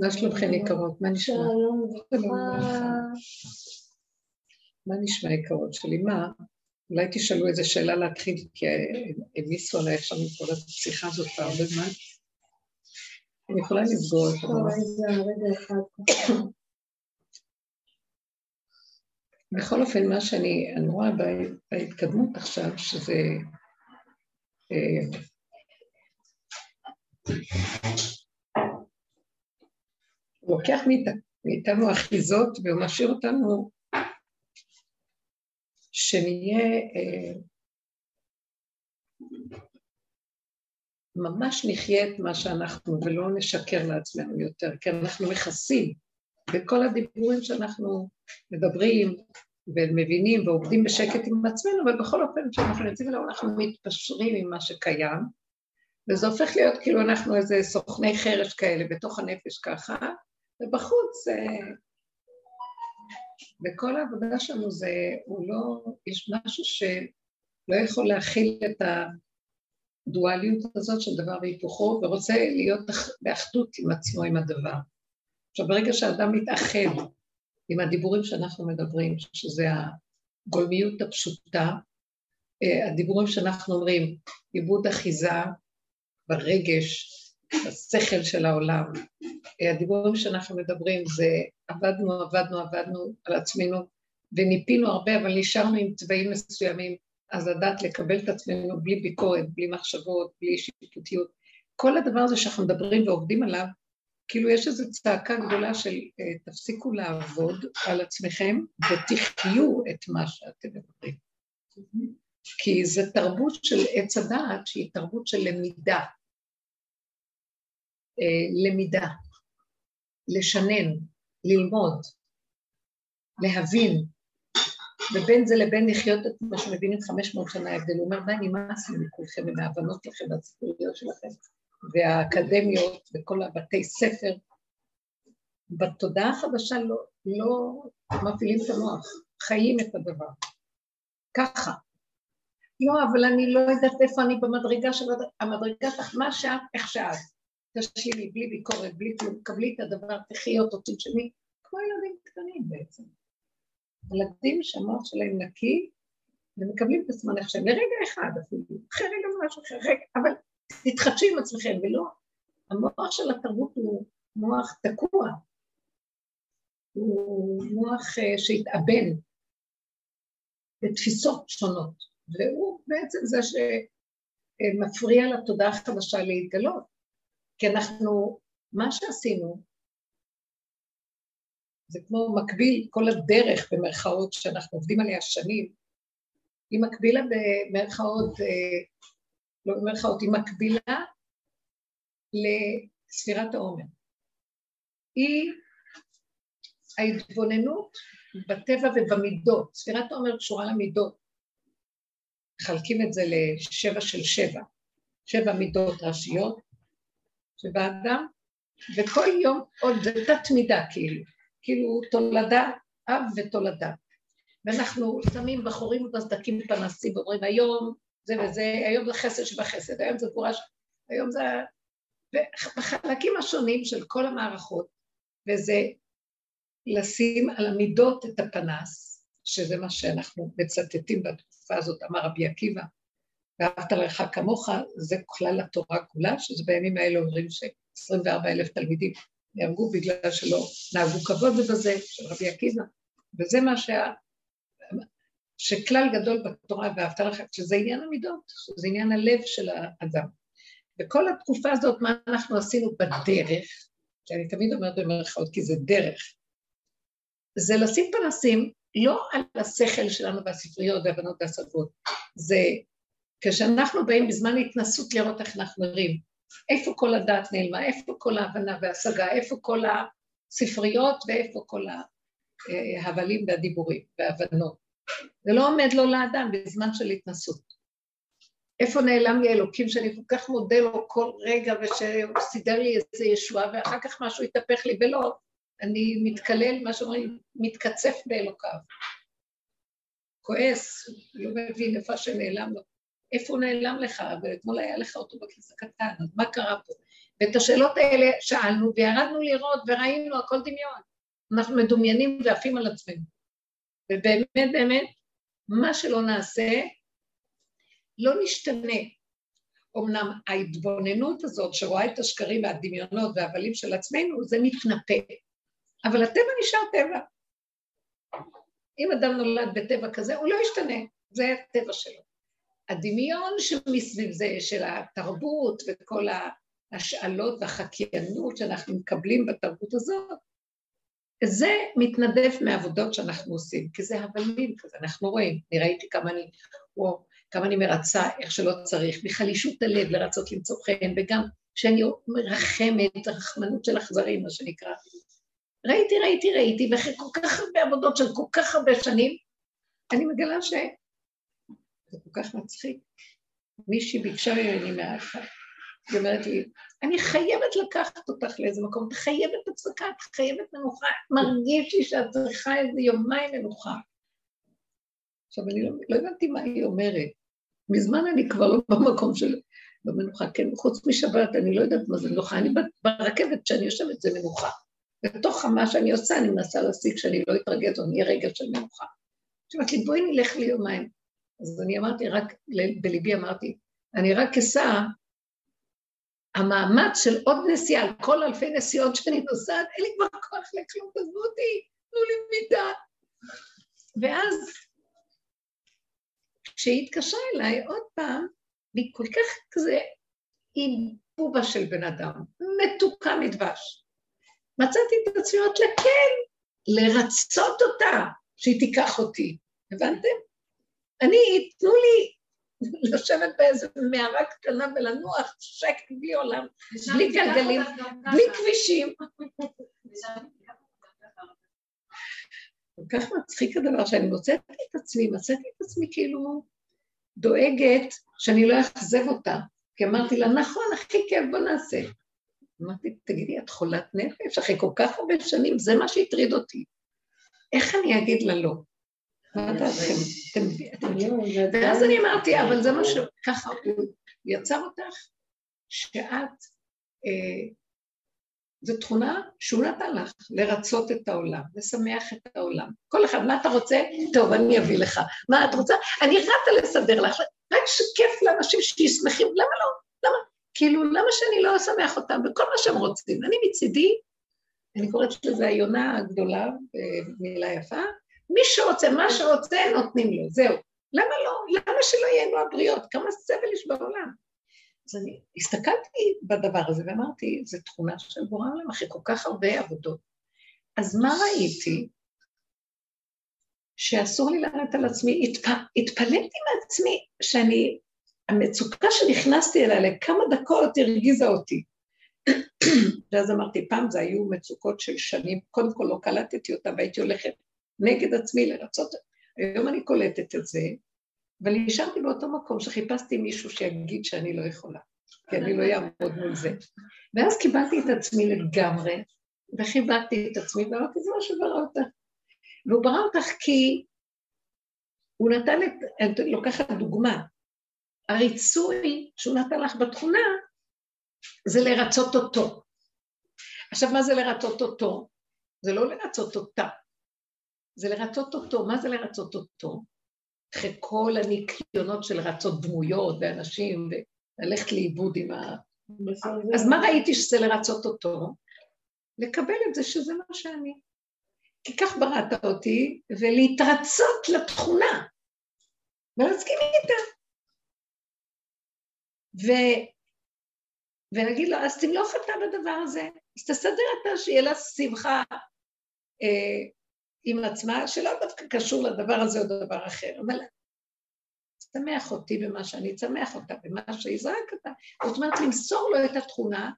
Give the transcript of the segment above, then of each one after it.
מה שלומכם יקרות? מה נשמע? מה נשמע יקרות שלי? מה? אולי תשאלו איזה שאלה להתחיל, כי העמיסו עליי עכשיו עם כל השיחה הזאת כבר הרבה זמן. אני יכולה לסגור את הדבר. אחד. בכל אופן, מה שאני אני רואה בה- בהתקדמות עכשיו, שזה... הוא לוקח מאית- מאיתנו אחיזות והוא משאיר אותנו שנהיה אה, ממש נחיה את מה שאנחנו ולא נשקר לעצמנו יותר, כי אנחנו מכסים בכל הדיבורים שאנחנו מדברים ומבינים ועובדים בשקט עם עצמנו, אבל בכל אופן כשאנחנו יוצאים אליו אנחנו מתפשרים עם מה שקיים, וזה הופך להיות כאילו אנחנו איזה סוכני חרש כאלה בתוך הנפש ככה, ובחוץ אה, וכל העבודה שלנו זה, הוא לא, יש משהו שלא יכול להכיל את הדואליות הזאת של דבר והיפוכו, ורוצה להיות אח- באחדות עם עצמו, עם הדבר. עכשיו, ברגע שאדם מתאחד עם הדיבורים שאנחנו מדברים, שזה הגולמיות הפשוטה, אה, הדיבורים שאנחנו אומרים, עיבוד אחיזה ברגש, בשכל של העולם, הדיבורים שאנחנו מדברים זה עבדנו, עבדנו, עבדנו על עצמנו וניפינו הרבה, אבל נשארנו עם צבעים מסוימים, אז לדעת לקבל את עצמנו בלי ביקורת, בלי מחשבות, בלי שיפוטיות. כל הדבר הזה שאנחנו מדברים ועובדים עליו, כאילו יש איזו צעקה גדולה של אה, תפסיקו לעבוד על עצמכם ותחיו את מה שאתם מדברים. כי זו תרבות של עץ הדעת שהיא תרבות של למידה. אה, למידה, לשנן, ללמוד, להבין, ובין זה לבין לחיות את מה שמבינים 500 שנה ההבדל. הוא אומר, די, נמאס לי מכולכם ומההבנות שלכם והציבוריות שלכם, והאקדמיות וכל הבתי ספר. בתודעה החדשה לא, לא מפעילים את המוח, חיים את הדבר. ככה. לא, אבל אני לא יודעת איפה אני במדרגה של המדרגה שלך, מה שאת, איך שאת. תשלימי, בלי ביקורת, בלי כלום, קבלי את הדבר, תחי אותו, תנשמי, כמו ילדים קטנים בעצם. ילדים שהמוח שלהם נקי, ומקבלים את עצמם שהם, לרגע אחד אפילו, אחרי רגע משהו אחר, רגע, אבל תתחדשו עם עצמכם, ולא, המוח של התרבות הוא מוח תקוע, הוא מוח אה, שהתאבן בתפיסות שונות, והוא בעצם זה שמפריע לתודעה החדשה להתגלות. כי אנחנו, מה שעשינו, זה כמו מקביל, כל הדרך במרכאות שאנחנו עובדים עליה שנים, היא מקבילה במרכאות, אה, לא במרכאות, היא מקבילה לספירת העומר. היא ההתבוננות בטבע ובמידות. ספירת העומר קשורה למידות. מחלקים את זה לשבע של שבע. שבע מידות ראשיות, שבאדם, וכל יום עוד זה תת מידה כאילו, כאילו תולדה, אב ותולדה. ואנחנו שמים בחורים ובסדקים פנסים ואומרים היום זה וזה, היום זה חסד שבחסד, היום זה גבורה, ש- היום זה... ובחלקים השונים של כל המערכות, וזה לשים על המידות את הפנס, שזה מה שאנחנו מצטטים בתקופה הזאת, אמר רבי עקיבא, ואהבת לך כמוך, זה כלל התורה כולה, שזה בימים האלה אומרים ש-24 אלף תלמידים נהרגו בגלל שלא נהגו כבוד בזה, של רבי עקיבא, וזה מה שה... שכלל גדול בתורה ואהבת לך, שזה עניין המידות, שזה עניין הלב של האדם. וכל התקופה הזאת, מה אנחנו עשינו בדרך, שאני תמיד אומרת במרכאות, כי זה דרך, זה לשים פנסים לא על השכל שלנו והספריות והבנות והשפות, זה כשאנחנו באים בזמן התנסות לראות איך אנחנו נראים, איפה כל הדעת נעלמה, איפה כל ההבנה וההשגה, איפה כל הספריות ואיפה כל ההבלים והדיבורים וההבנות. זה לא עומד לו לאדם בזמן של התנסות. איפה נעלם לי אלוקים שאני כל כך מודה לו כל רגע ושהוא סידר לי איזה ישועה ואחר כך משהו התהפך לי ולא, אני מתקלל, מה שאומרים, מתקצף באלוקיו. כועס, לא מבין איפה שנעלם לו. איפה הוא נעלם לך? ואתמול היה לך אותו בכיס הקטן, אז מה קרה פה? ואת השאלות האלה שאלנו, וירדנו לראות וראינו הכל דמיון. אנחנו מדומיינים ועפים על עצמנו. ובאמת, באמת, מה שלא נעשה, לא נשתנה. אמנם ההתבוננות הזאת שרואה את השקרים והדמיונות והבלים של עצמנו, זה מתנפה. אבל הטבע נשאר טבע. אם אדם נולד בטבע כזה, הוא לא ישתנה, זה הטבע שלו. הדמיון שמסביב זה, של התרבות וכל ההשאלות והחקיינות שאנחנו מקבלים בתרבות הזאת, זה מתנדף מעבודות שאנחנו עושים, כי זה הבלים כזה, אנחנו רואים, אני ראיתי כמה אני, וואו, כמה אני מרצה איך שלא צריך, מחלישות הלב לרצות למצוא חן, וגם שאני מרחמת, רחמנות של אכזרים, מה שנקרא. ראיתי, ראיתי, ראיתי, ואחרי כל כך הרבה עבודות של כל כך הרבה שנים, אני מגלה ש... זה כל כך מצחיק. מישהי ביקשה ממני מהאחד, היא אומרת לי, אני חייבת לקחת אותך לאיזה מקום, את חייבת הפסקה, את חייבת מנוחה, מרגיש לי שאת צריכה איזה יומיים מנוחה. עכשיו, אני לא, לא הבנתי מה היא אומרת. מזמן אני כבר לא במקום של... במנוחה, כן, חוץ משבת, אני לא יודעת מה זה מנוחה, אני ברכבת, כשאני יושבת זה מנוחה. בתוך מה שאני עושה, אני מנסה להשיג שאני לא אתרגז, או אני אהיה רגע של מנוחה. אמרתי לי, בואי נלך ליומיים. אז אני אמרתי, רק בליבי אמרתי, אני רק אסע המאמץ של עוד נסיעה, על כל אלפי נסיעות שאני נוסעת, אין לי כבר כוח לכלום, תעזבו אותי, תנו לי מידה. ואז, כשהיא התקשרה אליי עוד פעם, והיא כל כך כזה עם בובה של בן אדם, מתוקה מדבש. מצאתי את עצמי אומרת לה, כן, לרצות אותה שהיא תיקח אותי. הבנתם? אני, תנו לי לשבת באיזה מערה קטנה ולנוח שקט בלי עולם, בלי גלגלים, בלי כבישים. כל כך מצחיק הדבר שאני מוצאת את עצמי, מצאתי את עצמי כאילו דואגת שאני לא אאכזב אותה. כי אמרתי לה, נכון, הכי כיף, בוא נעשה. אמרתי, תגידי, את חולת נפש? אחרי כל כך הרבה שנים, זה מה שהטריד אותי. איך אני אגיד לה לא? מה דעתכם? ואז אני אמרתי, אבל זה מה ש... ככה הוא יצר אותך, שאת, אה, זו תכונה שהוא נתן לך, לרצות את העולם, לשמח את העולם. כל אחד, מה אתה רוצה? טוב, אני אביא לך. מה את רוצה? אני רצה לסדר לך, רק שכיף לאנשים שישמחים, למה לא? למה? כאילו, למה שאני לא אשמח אותם בכל מה שהם רוצים? אני מצידי, אני קוראת לזה היונה הגדולה, במילה יפה, מי שרוצה, מה שרוצה, נותנים לו, זהו. למה לא? למה שלא ייהנו הבריות? כמה סבל יש בעולם? אז אני הסתכלתי בדבר הזה ואמרתי, זו תכונה של בורא עולם אחרי כל כך הרבה עבודות. אז מה ראיתי? שאסור לי לענות על עצמי, התפ... התפלאתי מעצמי שאני, המצוקה שנכנסתי אליה לכמה דקות הרגיזה אותי. ואז אמרתי, פעם זה היו מצוקות של שנים, קודם כל לא קלטתי אותה והייתי הולכת נגד עצמי לרצות, היום אני קולטת את זה, אבל נשארתי באותו מקום שחיפשתי מישהו שיגיד שאני לא יכולה, כי אני לא אעמוד מול זה. ואז קיבלתי את עצמי לגמרי, וחיבקתי את עצמי, ואמרתי, זה מה שברא אותך. והוא ברא אותך כי הוא נתן את, אני לוקחת דוגמה, הריצוי שהוא נתן לך בתכונה, זה לרצות אותו. עכשיו, מה זה לרצות אותו? זה לא לרצות אותה, זה לרצות אותו. מה זה לרצות אותו? אחרי כל הניקיונות של רצות דמויות ואנשים, וללכת לאיבוד עם ה... אז מה ראיתי שזה לרצות אותו? לקבל את זה שזה מה שאני. כי כך בראת אותי, ולהתרצות לתכונה, ולהסכים איתה. ו... ונגיד לו, אז תמלוך אתה בדבר הזה, אז תסדר אתה שיהיה לה שמחה אה, עם עצמה, שלא דווקא קשור לדבר הזה או דבר אחר, אבל תשמח אותי במה שאני אצמח אותה, במה שיזרק אותה. זאת אומרת, למסור לו את התכונה,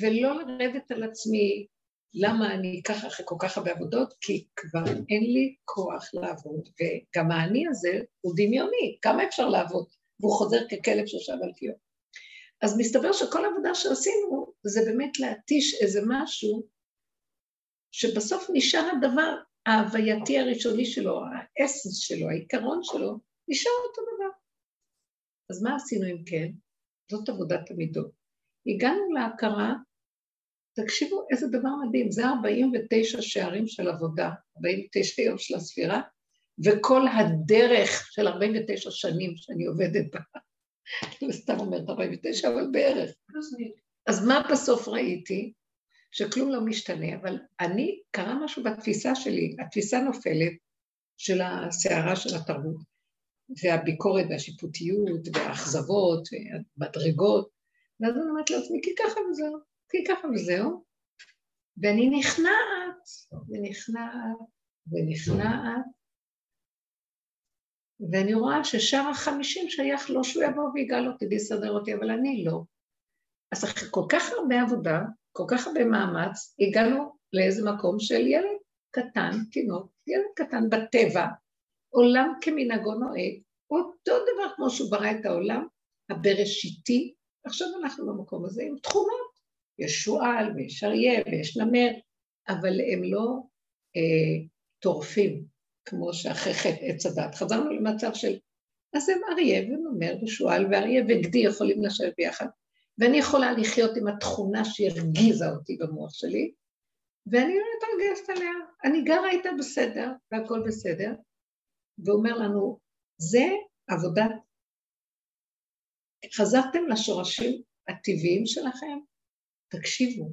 ולא לרדת על עצמי למה אני ככה אחרי כל כך הרבה עבודות, כי כבר אין לי כוח לעבוד, וגם האני הזה הוא דמיוני, כמה אפשר לעבוד? והוא חוזר ככלב שישב על קיום. אז מסתבר שכל עבודה שעשינו זה באמת להתיש איזה משהו שבסוף נשאר הדבר ההווייתי הראשוני שלו, האסנס שלו, העיקרון שלו, נשאר אותו דבר. אז מה עשינו אם כן? זאת עבודת המידות. הגענו להכרה, תקשיבו איזה דבר מדהים, זה 49 שערים של עבודה, 49 יום של הספירה, וכל הדרך של 49 שנים שאני עובדת בה. אני סתם אומרת 49, אבל בערך. אז מה בסוף ראיתי? שכלום לא משתנה, אבל אני, קרה משהו בתפיסה שלי, התפיסה נופלת של הסערה של התרבות, והביקורת והשיפוטיות והאכזבות והמדרגות, ואז אני אומרת לעצמי, כי ככה וזהו, כי ככה וזהו, ואני נכנעת, ונכנעת, ונכנעת, ואני רואה ששאר החמישים שייך לו שהוא יבוא ויגאל אותי ויסדר אותי, אבל אני לא. אז אחרי כל כך הרבה עבודה, כל כך הרבה מאמץ, הגענו לאיזה מקום של ילד קטן, תינוק, ילד קטן בטבע, עולם כמנהגו נוהג, אותו דבר כמו שהוא ברא את העולם, הבראשיתי, עכשיו אנחנו במקום הזה עם תכונות, יש שועל ויש אריה ויש נמר, אבל הם לא אה, טורפים, כמו שאחרי חטא עץ הדת. חזרנו למצב של, אז הם אריה ונמר ושועל ואריה וגדי יכולים לשבת ביחד, ואני יכולה לחיות עם התכונה שהרגיזה אותי במוח שלי, ואני לא מתרגשת עליה. אני גרה איתה בסדר, והכל בסדר, ואומר לנו, זה עבודת... חזרתם לשורשים הטבעיים שלכם? תקשיבו.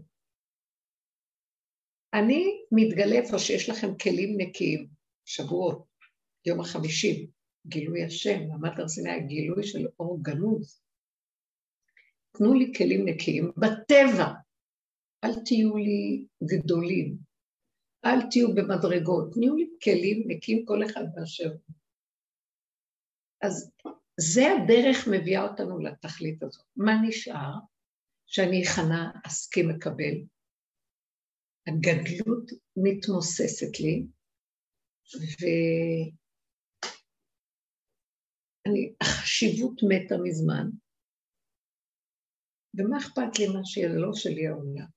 אני מתגלה איפה שיש לכם כלים נקיים, שבועות, יום החמישים, גילוי השם, מעמד הר סיני, גילוי של אור גנוז. תנו לי כלים נקיים בטבע, אל תהיו לי גדולים, אל תהיו במדרגות, תנו לי כלים נקיים כל אחד באשר הוא. אז זה הדרך מביאה אותנו לתכלית הזאת. מה נשאר? שאני אכנה, אסכים לקבל. הגדלות מתמוססת לי, והחשיבות מתה מזמן, ומה אכפת לי מה שיהיה לא שלי העולם?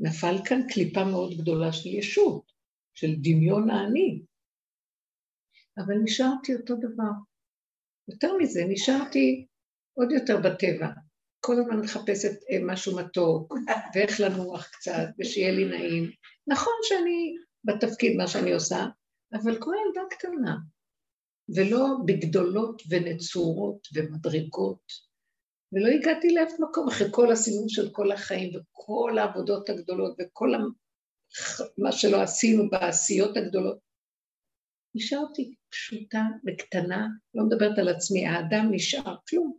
נפל כאן קליפה מאוד גדולה של ישות, של דמיון האני, אבל נשארתי אותו דבר. יותר מזה, נשארתי עוד יותר בטבע. כל הזמן מחפשת אה, משהו מתוק, ואיך לנוח קצת, ושיהיה לי נעים. נכון שאני בתפקיד, מה שאני עושה, אבל כמו ילדה קטנה, ולא בגדולות ונצורות ומדרגות. ולא הגעתי לאף מקום אחרי כל הסיבוב של כל החיים וכל העבודות הגדולות וכל מה שלא עשינו בעשיות הגדולות. נשארתי פשוטה וקטנה, לא מדברת על עצמי, האדם נשאר כלום.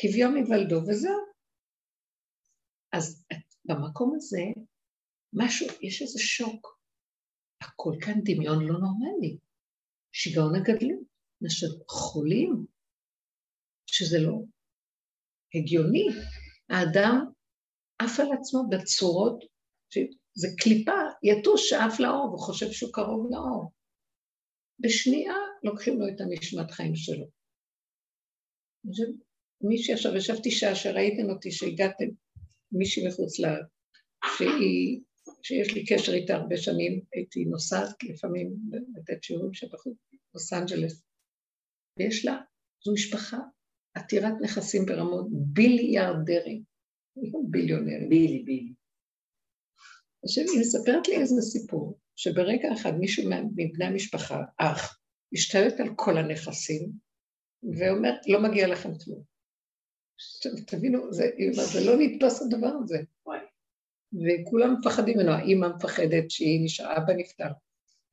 כביום היוולדו וזהו. אז במקום הזה, משהו, יש איזה שוק. הכל כאן דמיון לא נורמלי. שיגעון הגדלות, אנשים חולים, שזה לא הגיוני. האדם עף על עצמו בצורות, זה קליפה, יתוש שעף לאור וחושב שהוא קרוב לאור. בשנייה לוקחים לו את הנשמת חיים שלו. מישהי עכשיו, ישבתי שעה שראיתם אותי, שהגעתם, מישהי מחוץ שהיא, שיש לי קשר איתה הרבה שנים, הייתי נוסעת לפעמים לתת שיעורים שבחוץ, לוס אנג'לס, ויש לה, זו משפחה עתירת נכסים ברמות ביליארדרים, לא ביליונרים. בילי, בילי. עכשיו, היא מספרת לי איזה סיפור, שברגע אחד מישהו מבני המשפחה, אח, השתלט על כל הנכסים, ואומר, לא מגיע לכם כלום. תבינו, זה, זה לא נתפס הדבר הזה. וכולם מפחדים ממנו, האימא מפחדת שהיא נשארה, אבא נפטר.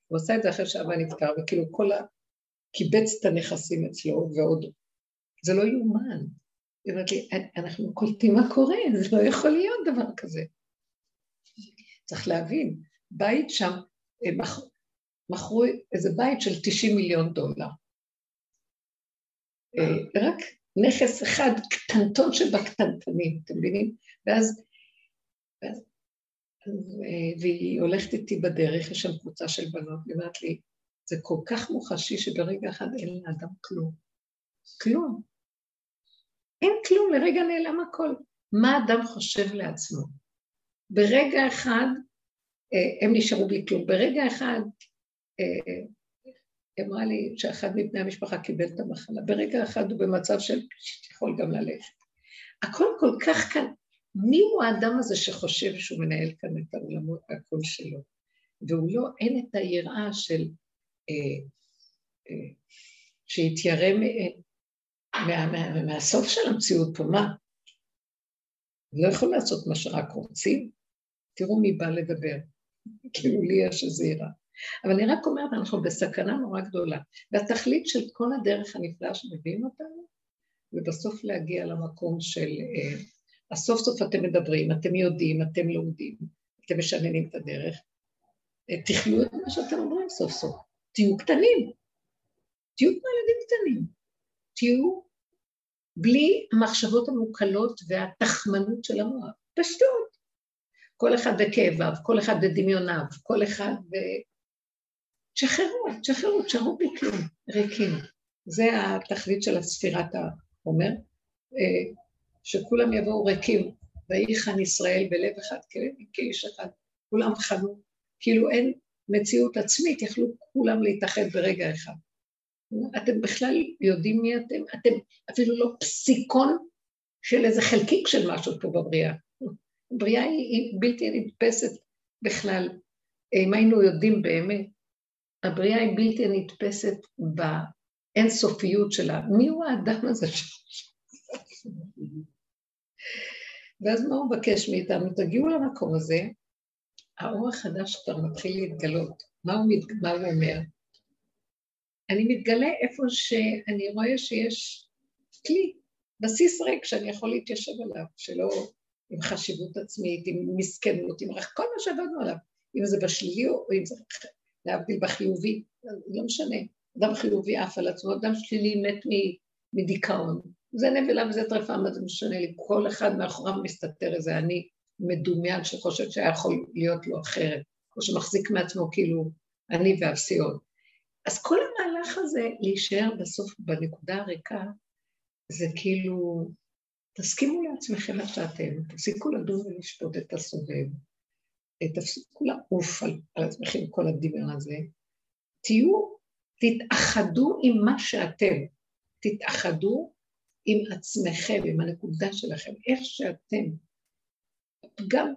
הוא עשה את זה אחרי שאבא נפטר, וכאילו כל ה... קיבץ את הנכסים אצלו, ועוד זה לא יאומן. היא אומרת לי, אנחנו קולטים מה קורה, זה לא יכול להיות דבר כזה. צריך להבין, בית שם, מכרו איזה בית של 90 מיליון דולר. אה, רק נכס אחד קטנטון שבקטנטנים, אתם מבינים? ואז, ואז אה, והיא הולכת איתי בדרך, יש שם קבוצה של בנות, והיא אומרת לי, זה כל כך מוחשי שברגע אחד אין לאדם כלום. כלום. אין כלום, לרגע נעלם הכל. מה אדם חושב לעצמו? ברגע אחד אה, הם נשארו בלי כלום. ברגע אחד, אה, אמרה לי שאחד מבני המשפחה קיבל את המחלה. ברגע אחד הוא במצב של יכול גם ללכת. הכל כל כך כאן. מי הוא האדם הזה שחושב שהוא מנהל כאן את העולמות, הקול שלו? והוא לא, אין את היראה של... אה, אה, שיתיירא מה, מה, מהסוף של המציאות פה, מה? לא יכול לעשות מה שרק רוצים? תראו מי בא לדבר. כאילו לי יש איזה יראה. אבל אני רק אומרת, אנחנו בסכנה נורא גדולה. והתכלית של כל הדרך הנפלאה שמביאים אותנו, ובסוף להגיע למקום של... אה, אז סוף סוף אתם מדברים, אתם יודעים, אתם לומדים, אתם משננים את הדרך. אה, תחיו את מה שאתם אומרים סוף סוף. תהיו קטנים. תהיו כמו ילדים קטנים. תהיו בלי המחשבות המוקלות והתחמנות של המוח. פשטות. כל אחד בכאביו, כל אחד בדמיוניו, כל אחד ב... תשחררו, תשחררו, תשחררו בלי כלום, ריקים. זה התכלית של הספירת העומר, אה, שכולם יבואו ריקים, ויחן ישראל בלב אחד, כאיש אחד, כולם חנו, כאילו אין מציאות עצמית, יכלו כולם להתאחד ברגע אחד. אתם בכלל יודעים מי אתם? אתם אפילו לא פסיקון של איזה חלקיק של משהו פה בבריאה. הבריאה היא, היא בלתי נתפסת בכלל. אם היינו יודעים באמת, הבריאה היא בלתי נתפסת באינסופיות שלה. מי הוא האדם הזה? ואז מה הוא מבקש מאיתנו? תגיעו למקום הזה, האור החדש כבר מתחיל להתגלות. מה הוא, מת... מה הוא אומר? אני מתגלה איפה שאני רואה שיש כלי, בסיס ריק שאני יכול להתיישב עליו, שלא עם חשיבות עצמית, עם מסכנות, עם כל מה שעבדנו עליו, אם זה בשלילי או אם זה להבדיל בחיובי, לא משנה. אדם חיובי עף על עצמו, אדם שלילי מת מדיכאון. זה נבלה וזה טרפה, מה זה משנה לי? כל אחד מאחוריו מסתתר איזה אני מדומיין שחושב שהיה יכול להיות לו אחרת, או שמחזיק מעצמו כאילו אני ואפסי עוד. אז כל המהלך הזה להישאר בסוף בנקודה הריקה, זה כאילו, תסכימו לעצמכם איך שאתם, תפסיקו לדון ולשפוט את הסובב, תפסיקו לעוף על, על עצמכם כל הדמיון הזה, תהיו, תתאחדו עם מה שאתם, תתאחדו עם עצמכם, עם הנקודה שלכם, איך שאתם. הפגם,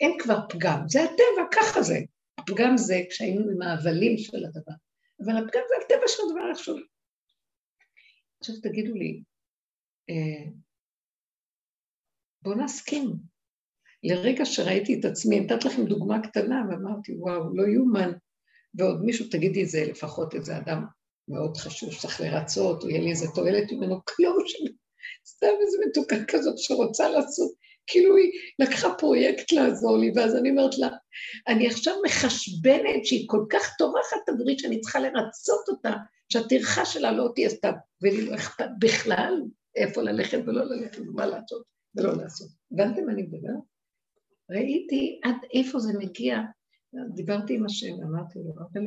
אין כבר פגם, זה הטבע, ככה זה. הפגם זה כשהיינו עם ההבלים של הדבר, אבל הפגם זה הטבע של הדבר עכשיו. עכשיו תגידו לי, אה, בואו נסכים. לרגע שראיתי את עצמי, נתת לכם דוגמה קטנה, ואמרתי, וואו, לא יאומן. ועוד מישהו, תגידי זה לפחות איזה אדם מאוד חשוב שצריך לרצות, או יהיה לי איזה תועלת ממנו, כלום, סתם איזה מתוקה כזאת שרוצה לעשות, כאילו היא לקחה פרויקט לעזור לי, ואז אני אומרת לה, אני עכשיו מחשבנת שהיא כל כך טורחת עבורי שאני צריכה לרצות אותה, שהטרחה שלה לא תהיה סתם, ולי לא אכפת בכלל איפה ללכת ולא ללכת ומה לעשות ולא לעשות. הבנתם מה אני מדברת? ראיתי עד איפה זה מגיע, דיברתי עם השם, אמרתי לו, אבל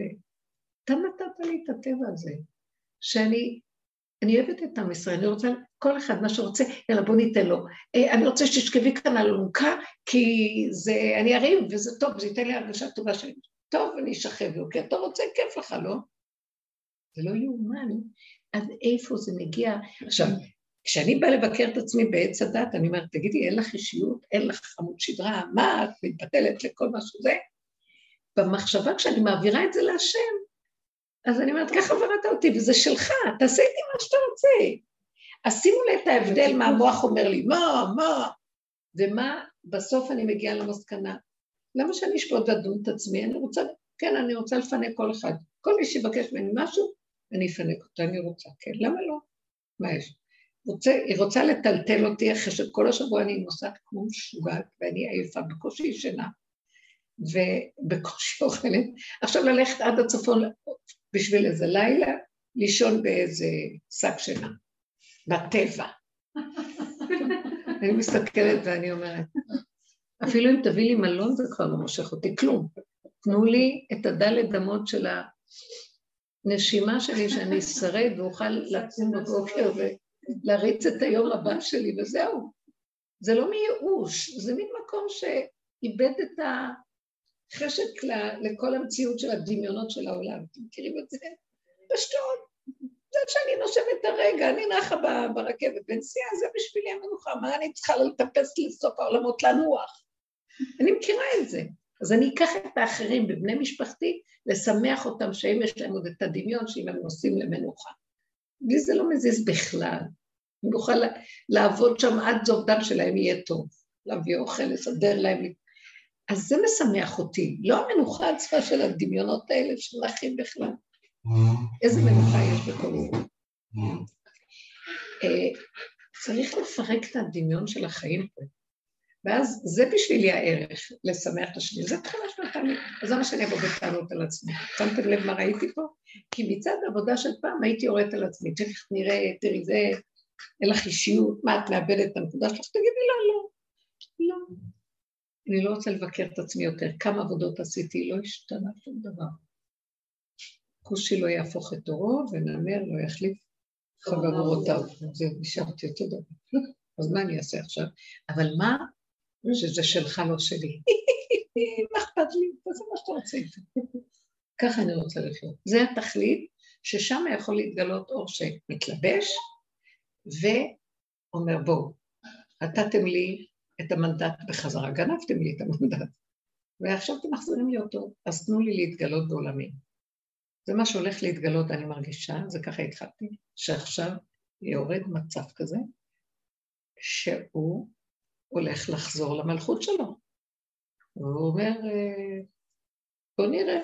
אתה נתת לי את הטבע הזה, שאני אני אוהבת את עם ישראל, אני רוצה, כל אחד מה שרוצה, יאללה בוא ניתן לו. אה, אני רוצה שתשכבי כאן על אלונקה, כי זה, אני ארים וזה טוב, זה ייתן לי הרגשה טובה שלי. טוב, אני אשכב לו, כי אתה רוצה, כיף לך, לא? זה לא יאומן עד איפה זה מגיע. עכשיו, כשאני באה לבקר את עצמי בעץ הדת, אני אומרת, תגידי, אין לך אישיות, אין לך עמוד שדרה, מה את מתבטלת לכל מה שזה? במחשבה, כשאני מעבירה את זה להשם, אז אני אומרת, ככה בראת אותי, וזה שלך, תעשה איתי מה שאתה רוצה. אז שימו לי את ההבדל מה המוח אומר לי, מה, מה, ומה, בסוף אני מגיעה למסקנה. למה שאני אשפוט ואדון את עצמי? אני רוצה, כן, אני רוצה לפנק כל אחד. כל מי שיבקש ממני משהו, אני אפנק אותו, אני רוצה, כן, למה לא? מה יש? רוצה, היא רוצה לטלטל אותי אחרי שכל השבוע אני נוסעת כמו משוגעת ואני עייפה, בקושי ישנה ובקושי אוכלת. עכשיו ללכת עד הצפון בשביל איזה לילה, לישון באיזה שק שינה, בטבע. אני מסתכלת ואני אומרת, אפילו אם תביא לי מלון זה כבר לא מושך אותי, כלום. תנו לי את הדלת אמות של הנשימה שלי, שאני אשרד ואוכל לקום בבוקר ולהריץ את היום הבא שלי, וזהו. זה לא מייאוש, זה מין מקום שאיבד את ה... חשק לכל המציאות של הדמיונות של העולם. אתם מכירים את זה? פשטות. זה שאני נושמת הרגע, אני נחה ברכבת בנסיעה, זה בשבילי המנוחה, מה אני צריכה לטפס לסוף העולמות לנוח? אני מכירה את זה. אז אני אקח את האחרים בבני משפחתי, לשמח אותם שאם יש להם עוד את הדמיון שאם הם נוסעים למנוחה. לי זה לא מזיז בכלל. אני אוכל לעבוד שם עד זובדם שלהם יהיה טוב. להביא אוכל, לסדר להם. אז זה משמח אותי, לא המנוחה עצמה של הדמיונות האלה שנחים בכלל. איזה מנוחה יש בכל זה. אה, צריך לפרק את הדמיון של החיים פה. ואז זה בשבילי הערך, לשמח את השני. זה תחילה של התהליך. אז למה שאני אבוא בטענות על עצמי? שמתם לב מה ראיתי פה? כי מצד העבודה של פעם הייתי יורדת על עצמי, תכף נראה, תראי, זה, אין לך אישיות, מה, את מאבדת את הנקודה שלך? תגידי לא, לא. לא. אני לא רוצה לבקר את עצמי יותר. כמה עבודות עשיתי, לא השתנה שום דבר. כושי לא יהפוך את עורו, ונמר לא יחליף חברותיו. זה נשארתי אותו דבר. אז מה אני אעשה עכשיו? אבל מה? שזה שלך, לא שלי. מה אכפת לי? תעשה מה שאתה רוצה. ככה אני רוצה לחיות. זה התכלית, ששם יכול להתגלות אור שמתלבש, ואומר, בואו, נתתם לי את המנדט בחזרה, גנבתם לי את המנדט, ועכשיו אתם מחזירים לי אותו, אז תנו לי להתגלות בעולמי. זה מה שהולך להתגלות, אני מרגישה, זה ככה התחלתי, שעכשיו יורד מצב כזה, שהוא הולך לחזור למלכות שלו. והוא אומר, אה, בוא נראה,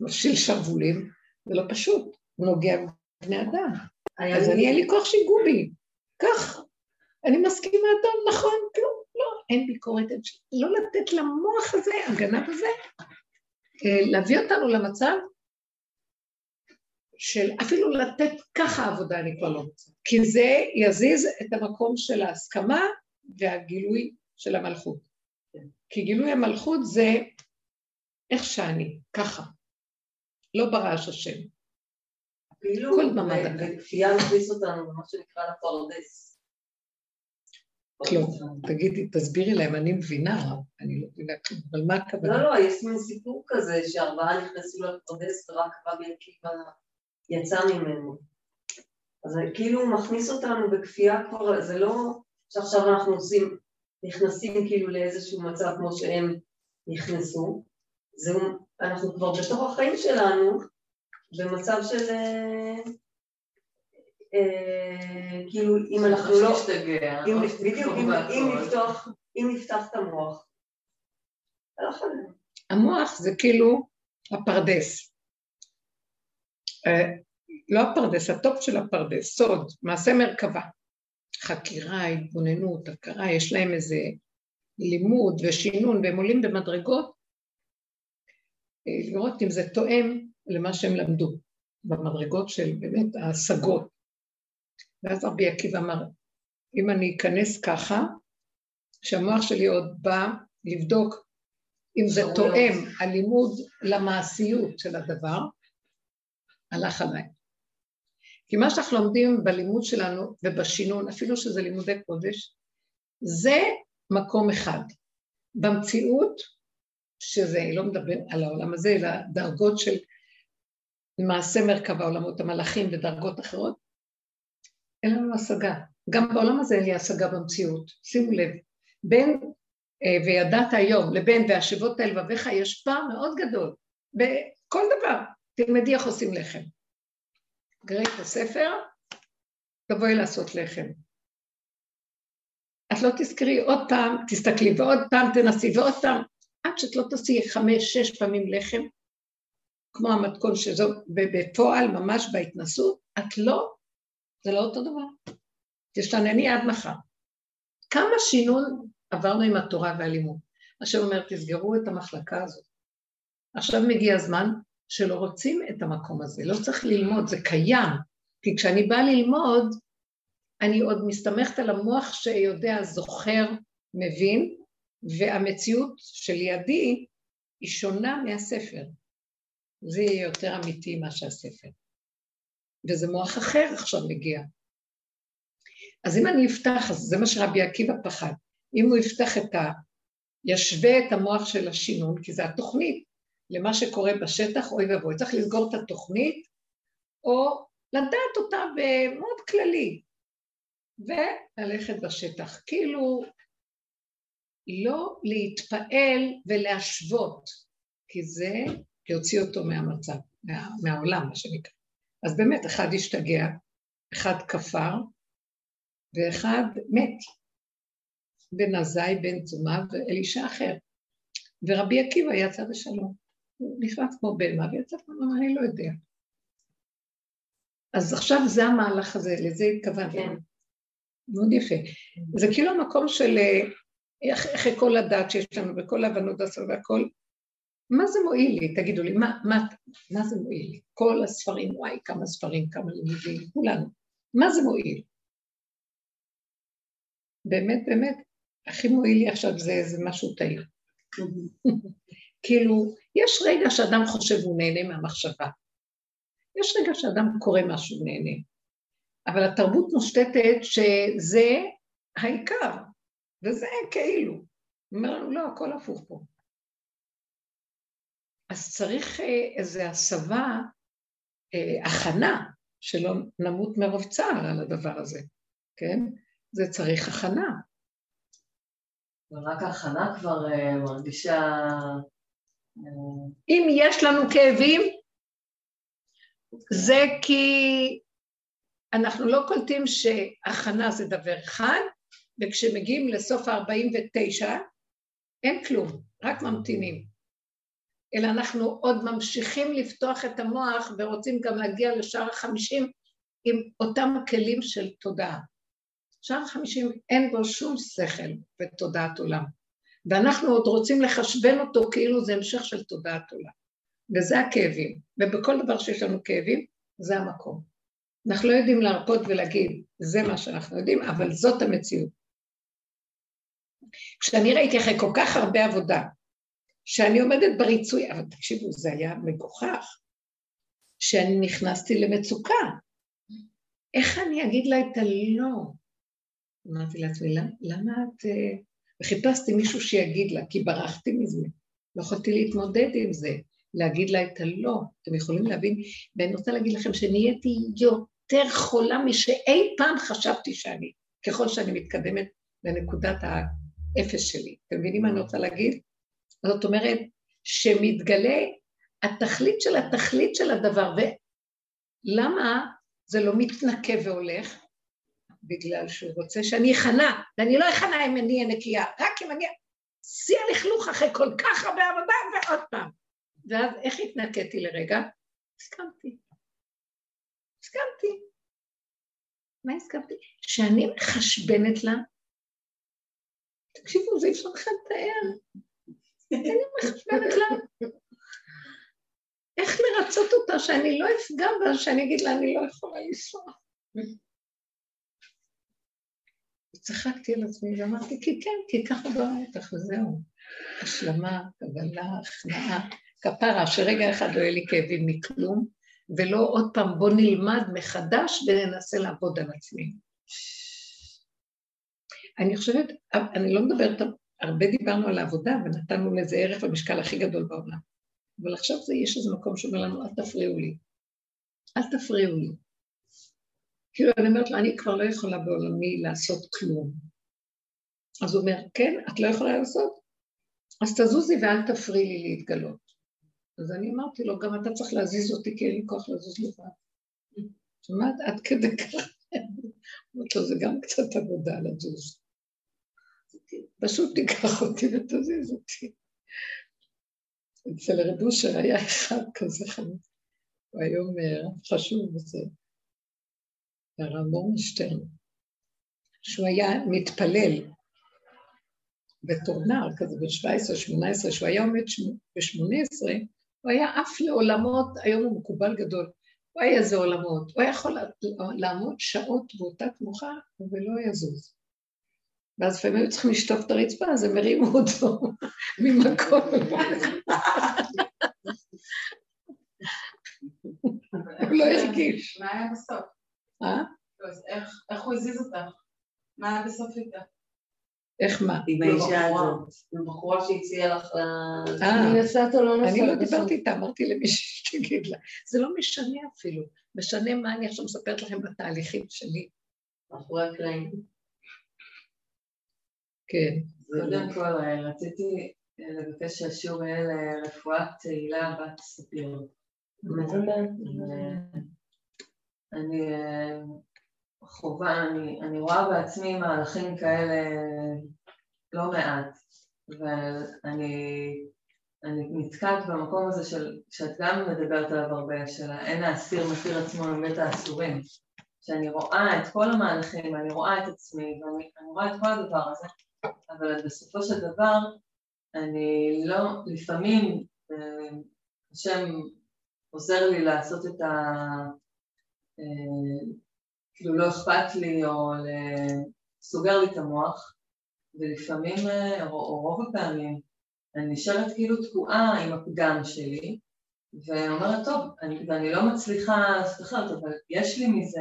מפשיל שרוולים, זה לא פשוט, נוגע בבני אדם. אז אני, אין לי כוח שיגעו בי, כך, אני מסכימה טוב, נכון, כלום, לא, אין ביקורת, לא לתת למוח הזה, הגנב הזה, אה, להביא אותנו למצב של אפילו לתת ככה עבודה אני כבר לא רוצה, כי זה יזיז את המקום של ההסכמה והגילוי של המלכות. כי גילוי המלכות זה איך שאני, ככה, לא ברעש השם. כאילו, וכפייה מכניס אותנו למה שנקרא לפרדס. כלום, תגידי, תסבירי להם, אני מבינה, אני לא מבינה כלום, אבל מה הכוונה? לא, לא, יש מין סיפור כזה שארבעה נכנסו לפרדס ורק רבי עקיבא יצא ממנו. אז זה כאילו מכניס אותנו בכפייה כבר, זה לא שעכשיו אנחנו עושים, נכנסים כאילו לאיזשהו מצב כמו שהם נכנסו, זה, אנחנו כבר בתוך החיים שלנו במצב של אה, אה, כאילו אם אנחנו לא, אם, בדיוק, אם, אם, נפתח, אם נפתח את המוח, המוח זה כאילו הפרדס. אה, לא הפרדס, ה top של הפרדס, סוד, מעשה מרכבה. חקירה, התבוננות, הכרה, יש להם איזה לימוד ושינון, והם עולים במדרגות, אה, לראות אם זה תואם למה שהם למדו, במדרגות של באמת ההשגות. ואז רבי עקיבא אמר, אם אני אכנס ככה, שהמוח שלי עוד בא לבדוק אם זה תואם הלימוד למעשיות של הדבר, הלך עליי. כי מה שאנחנו לומדים בלימוד שלנו ובשינון, אפילו שזה לימודי קודש, זה מקום אחד. במציאות, שזה, לא מדבר על העולם הזה, אלא דרגות של מעשה מרכב העולמות, המלאכים ודרגות אחרות, אין לנו השגה. גם בעולם הזה אין לי השגה במציאות. שימו לב, בין אה, וידעת היום לבין והשבות אל לבביך יש פער מאוד גדול. בכל דבר, תלמדי איך עושים לחם. תקראי את הספר, תבואי לעשות לחם. את לא תזכרי עוד פעם, תסתכלי ועוד פעם תנסי ועוד פעם, עד שאת לא תעשי חמש, שש פעמים לחם, כמו המתכון שזו, בפועל, ממש בהתנסות, את לא, זה לא אותו דבר. תשתנני עד מחר. כמה שינון עברנו עם התורה והלימוד. השם אומר, תסגרו את המחלקה הזאת. עכשיו מגיע הזמן שלא רוצים את המקום הזה, לא צריך ללמוד, זה קיים. כי כשאני באה ללמוד, אני עוד מסתמכת על המוח שיודע, זוכר, מבין, והמציאות שלידי היא שונה מהספר. זה יהיה יותר אמיתי מה שהספר. וזה מוח אחר עכשיו מגיע. אז אם אני אפתח, אז זה מה שרבי עקיבא פחד. אם הוא יפתח את ה... ישווה את המוח של השינון, כי זה התוכנית, למה שקורה בשטח, אוי ואבוי, צריך לסגור את התוכנית, או לדעת אותה במאוד כללי, וללכת בשטח. כאילו, לא להתפעל ולהשוות, כי זה יוציא אותו מהמצב, מה, מהעולם, מה שנקרא. אז באמת, אחד השתגע, אחד כפר, ואחד מת. בן עזאי, בן תזומה ואלישע אחר. ורבי עקיבא יצא בשלום. הוא נכנס כמו בלמה ויצא כמו אני לא יודע. אז עכשיו זה המהלך הזה, לזה התכוונתי. כן. מאוד יפה. זה כאילו המקום של, אה, אחרי כל הדת שיש לנו וכל ההבנות הסוף והכל, מה זה מועיל לי? תגידו לי, מה, מה, מה זה מועיל לי? כל הספרים, וואי, כמה ספרים, כמה לימודים, כולנו. מה זה מועיל? באמת, באמת, הכי מועיל לי עכשיו זה איזה משהו תאיר. כאילו, יש רגע שאדם חושב הוא נהנה מהמחשבה. יש רגע שאדם קורא משהו נהנה. אבל התרבות מושתתת שזה העיקר, וזה כאילו. אומר לנו, לא, הכל הפוך פה. אז צריך אה, איזו הסבה, אה, הכנה, שלא נמות מרוב צער על הדבר הזה, כן? זה צריך הכנה. ורק ההכנה כבר uh, מרגישה... אם יש לנו כאבים, זה כי אנחנו לא קולטים שהכנה זה דבר אחד, וכשמגיעים לסוף ה-49, אין כלום, רק ממתינים. אלא אנחנו עוד ממשיכים לפתוח את המוח ורוצים גם להגיע לשער החמישים עם אותם כלים של תודעה. שער החמישים אין בו שום שכל ותודעת עולם, ואנחנו עוד רוצים לחשבן אותו כאילו זה המשך של תודעת עולם, וזה הכאבים, ובכל דבר שיש לנו כאבים, זה המקום. אנחנו לא יודעים להרפות ולהגיד, זה מה שאנחנו יודעים, אבל זאת המציאות. כשאני ראיתי אחרי כל כך הרבה עבודה, שאני עומדת בריצוי, אבל תקשיבו, זה היה מגוחך, שאני נכנסתי למצוקה. איך אני אגיד לה את הלא? אמרתי לעצמי, למה את... וחיפשתי מישהו שיגיד לה, כי ברחתי מזה. לא יכולתי להתמודד עם זה, להגיד לה את הלא. אתם יכולים להבין? ואני רוצה להגיד לכם שנהייתי יותר חולה משאי פעם חשבתי שאני, ככל שאני מתקדמת לנקודת האפס שלי. אתם מבינים מה אני רוצה להגיד? זאת אומרת, שמתגלה התכלית של התכלית של הדבר, ולמה זה לא מתנקה והולך? בגלל שהוא רוצה שאני אכנע, ואני לא אכנע אם אני אהיה נקייה, רק אם אני... שיא הלכלוך אחרי כל כך הרבה עבודה, ועוד פעם. ואז איך התנקיתי לרגע? הסכמתי. הסכמתי. מה הסכמתי? שאני מחשבנת לה, תקשיבו, זה אי אפשר לכם לתאר. אני מחשבנת לה. איך לרצות אותה שאני לא אפגע בה, שאני אגיד לה, אני לא יכולה לנסוע. צחקתי על עצמי ואמרתי, כי כן, כי ככה ברא אותך, וזהו. השלמה, קבלה, הכנעה, כפרה, שרגע אחד לא יהיה לי כאבים מכלום, ולא עוד פעם בוא נלמד מחדש וננסה לעבוד על עצמי. אני חושבת, אני לא מדברת, הרבה דיברנו על העבודה ונתנו לזה ערך במשקל הכי גדול בעולם, אבל עכשיו זה, יש איזה מקום שאומר לנו, אל תפריעו לי. אל תפריעו לי. כאילו, אני אומרת לו, אני כבר לא יכולה בעולמי לעשות כלום. אז הוא אומר, כן, את לא יכולה לעשות? אז תזוזי ואל תפריעי לי להתגלות. אז אני אמרתי לו, גם אתה צריך להזיז אותי, כי אין לי כוח לזוז לבד. שמעת? עד כדי כך. אמרתי לו, זה גם קצת עבודה לזוז. פשוט תיקח אותי ותזיז אותי. אצל רב היה אחד כזה חמוד. הוא היום חשוב וזה. הרב מורנשטיין, שהוא היה מתפלל בתור נער כזה ב-17-18, שהוא היה עומד ב-18, הוא היה עף לעולמות, היום הוא מקובל גדול, הוא היה איזה עולמות, הוא היה יכול לעמוד שעות באותה תנוחה ולא יזוז. ואז לפעמים היו צריכים לשטוף את הרצפה, אז הם הרימו אותו ממקום. הוא לא הרגיש. מה היה בסוף? אה? איך הוא הזיז אותך? מה היה בסוף איתה? איך מה? עם האישה הזאת, עם בחורה שהציעה לך ל... אה, אני נסעת או לא נסעת? אני לא? דיברתי איתה, אמרתי למישהי שתגיד לה. זה לא משנה אפילו. משנה מה אני עכשיו מספרת לכם בתהליכים שלי. מאחורי הקלעים. כן. קודם כל, אה, רציתי לבקש שהשיעור יהיה לרפואת תהילה בת ספיר. אני אה, חובה, אני, אני רואה בעצמי מהלכים כאלה לא מעט, ואני אני נתקעת במקום הזה של, שאת גם מדברת עליו הרבה, של אין האסיר מכיר עצמו מבית האסורים, שאני רואה את כל המהלכים, אני רואה את עצמי, ואני אני רואה את כל הדבר הזה, אבל בסופו של דבר אני לא, לפעמים אה, השם עוזר לי לעשות את ה... אה, כאילו לא אכפת לי או סוגר לי את המוח, ולפעמים, אה, או רוב הפעמים, אני נשארת כאילו תקועה עם הפגם שלי, ואומרת, טוב, אני, ואני לא מצליחה לעשות אחרת, אבל יש לי מזה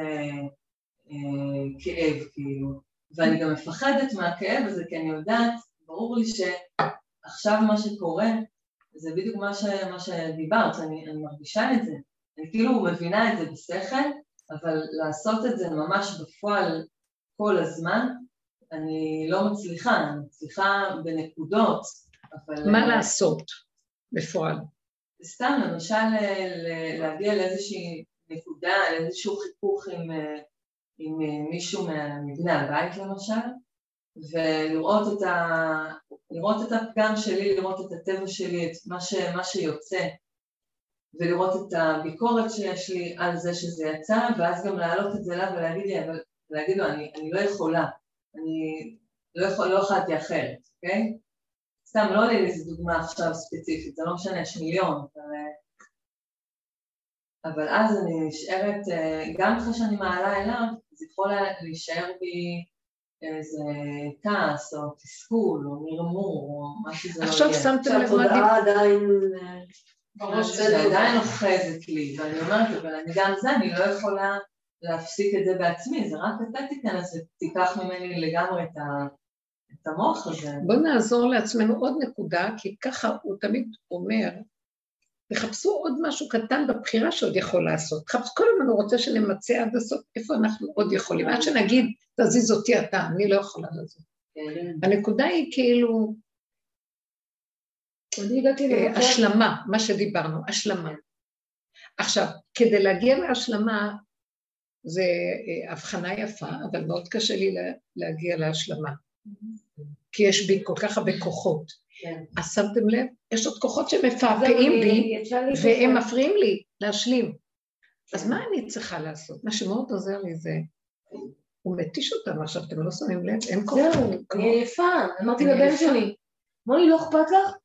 אה, כאב, כאילו, ואני גם מפחדת מהכאב הזה, כי אני יודעת, ברור לי שעכשיו מה שקורה, זה בדיוק מה, ש, מה שדיברת, אני, אני מרגישה את זה, אני כאילו מבינה את זה בשכל, אבל לעשות את זה ממש בפועל כל הזמן, אני לא מצליחה, אני מצליחה בנקודות, אבל... מה לעשות בפועל? סתם, למשל ל- להגיע לאיזושהי נקודה, לאיזשהו חיכוך עם, אה, עם אה, מישהו מבני הבית למשל, ולראות את, ה, לראות את הפגם שלי, לראות את הטבע שלי, את מה, ש, מה שיוצא, ולראות את הביקורת שיש לי על זה שזה יצא, ואז גם להעלות את זה אליו ולהגיד לי, אבל, להגיד לו, אני, אני לא יכולה, אני לא, יכול, לא יכולתי אחרת, אוקיי? סתם, לא עולה לי איזה דוגמה עכשיו ספציפית, זה לא משנה, יש מיליון, אבל, אבל אז אני נשארת, אה, גם אחרי שאני מעלה אליו, זה יכול להישאר בי איזה כעס או תסכול או מרמור או מה שזה לא יהיה. עכשיו שמתם לב מה דיברתי? בראש זה עדיין אוחזת לי, ואני אומרת, אבל אני גם זה, אני לא יכולה להפסיק את זה בעצמי, זה רק אתה תיכנס ותיקח ממני לגמרי את, ה, את המוח הזה. בואו נעזור לעצמנו עוד נקודה, כי ככה הוא תמיד אומר, תחפשו עוד משהו קטן בבחירה שעוד יכול לעשות. חפש, כל הזמן הוא רוצה שנמצא עד הסוף איפה אנחנו עוד יכולים. עד שנגיד, תזיז אותי אתה, אני לא יכולה לזוז. כן. הנקודה היא כאילו אני הגעתי אה, למצב... השלמה, מה שדיברנו, השלמה. עכשיו, כדי להגיע להשלמה, זה אה, הבחנה יפה, אבל מאוד קשה לי לה- להגיע להשלמה. כי יש בי כל כך הרבה כוחות. כן. אז שמתם לב? יש עוד כוחות שמפעפעים בי, והם. מפריעים לי להשלים. אז מה אני צריכה לעשות? מה שמאוד עוזר לי זה, הוא מתיש אותנו עכשיו, אתם לא שמים לב, אין כוח. זהו, אני עייפה. אמרתי לבן. שלי, אמר לי, לא אכפת לך?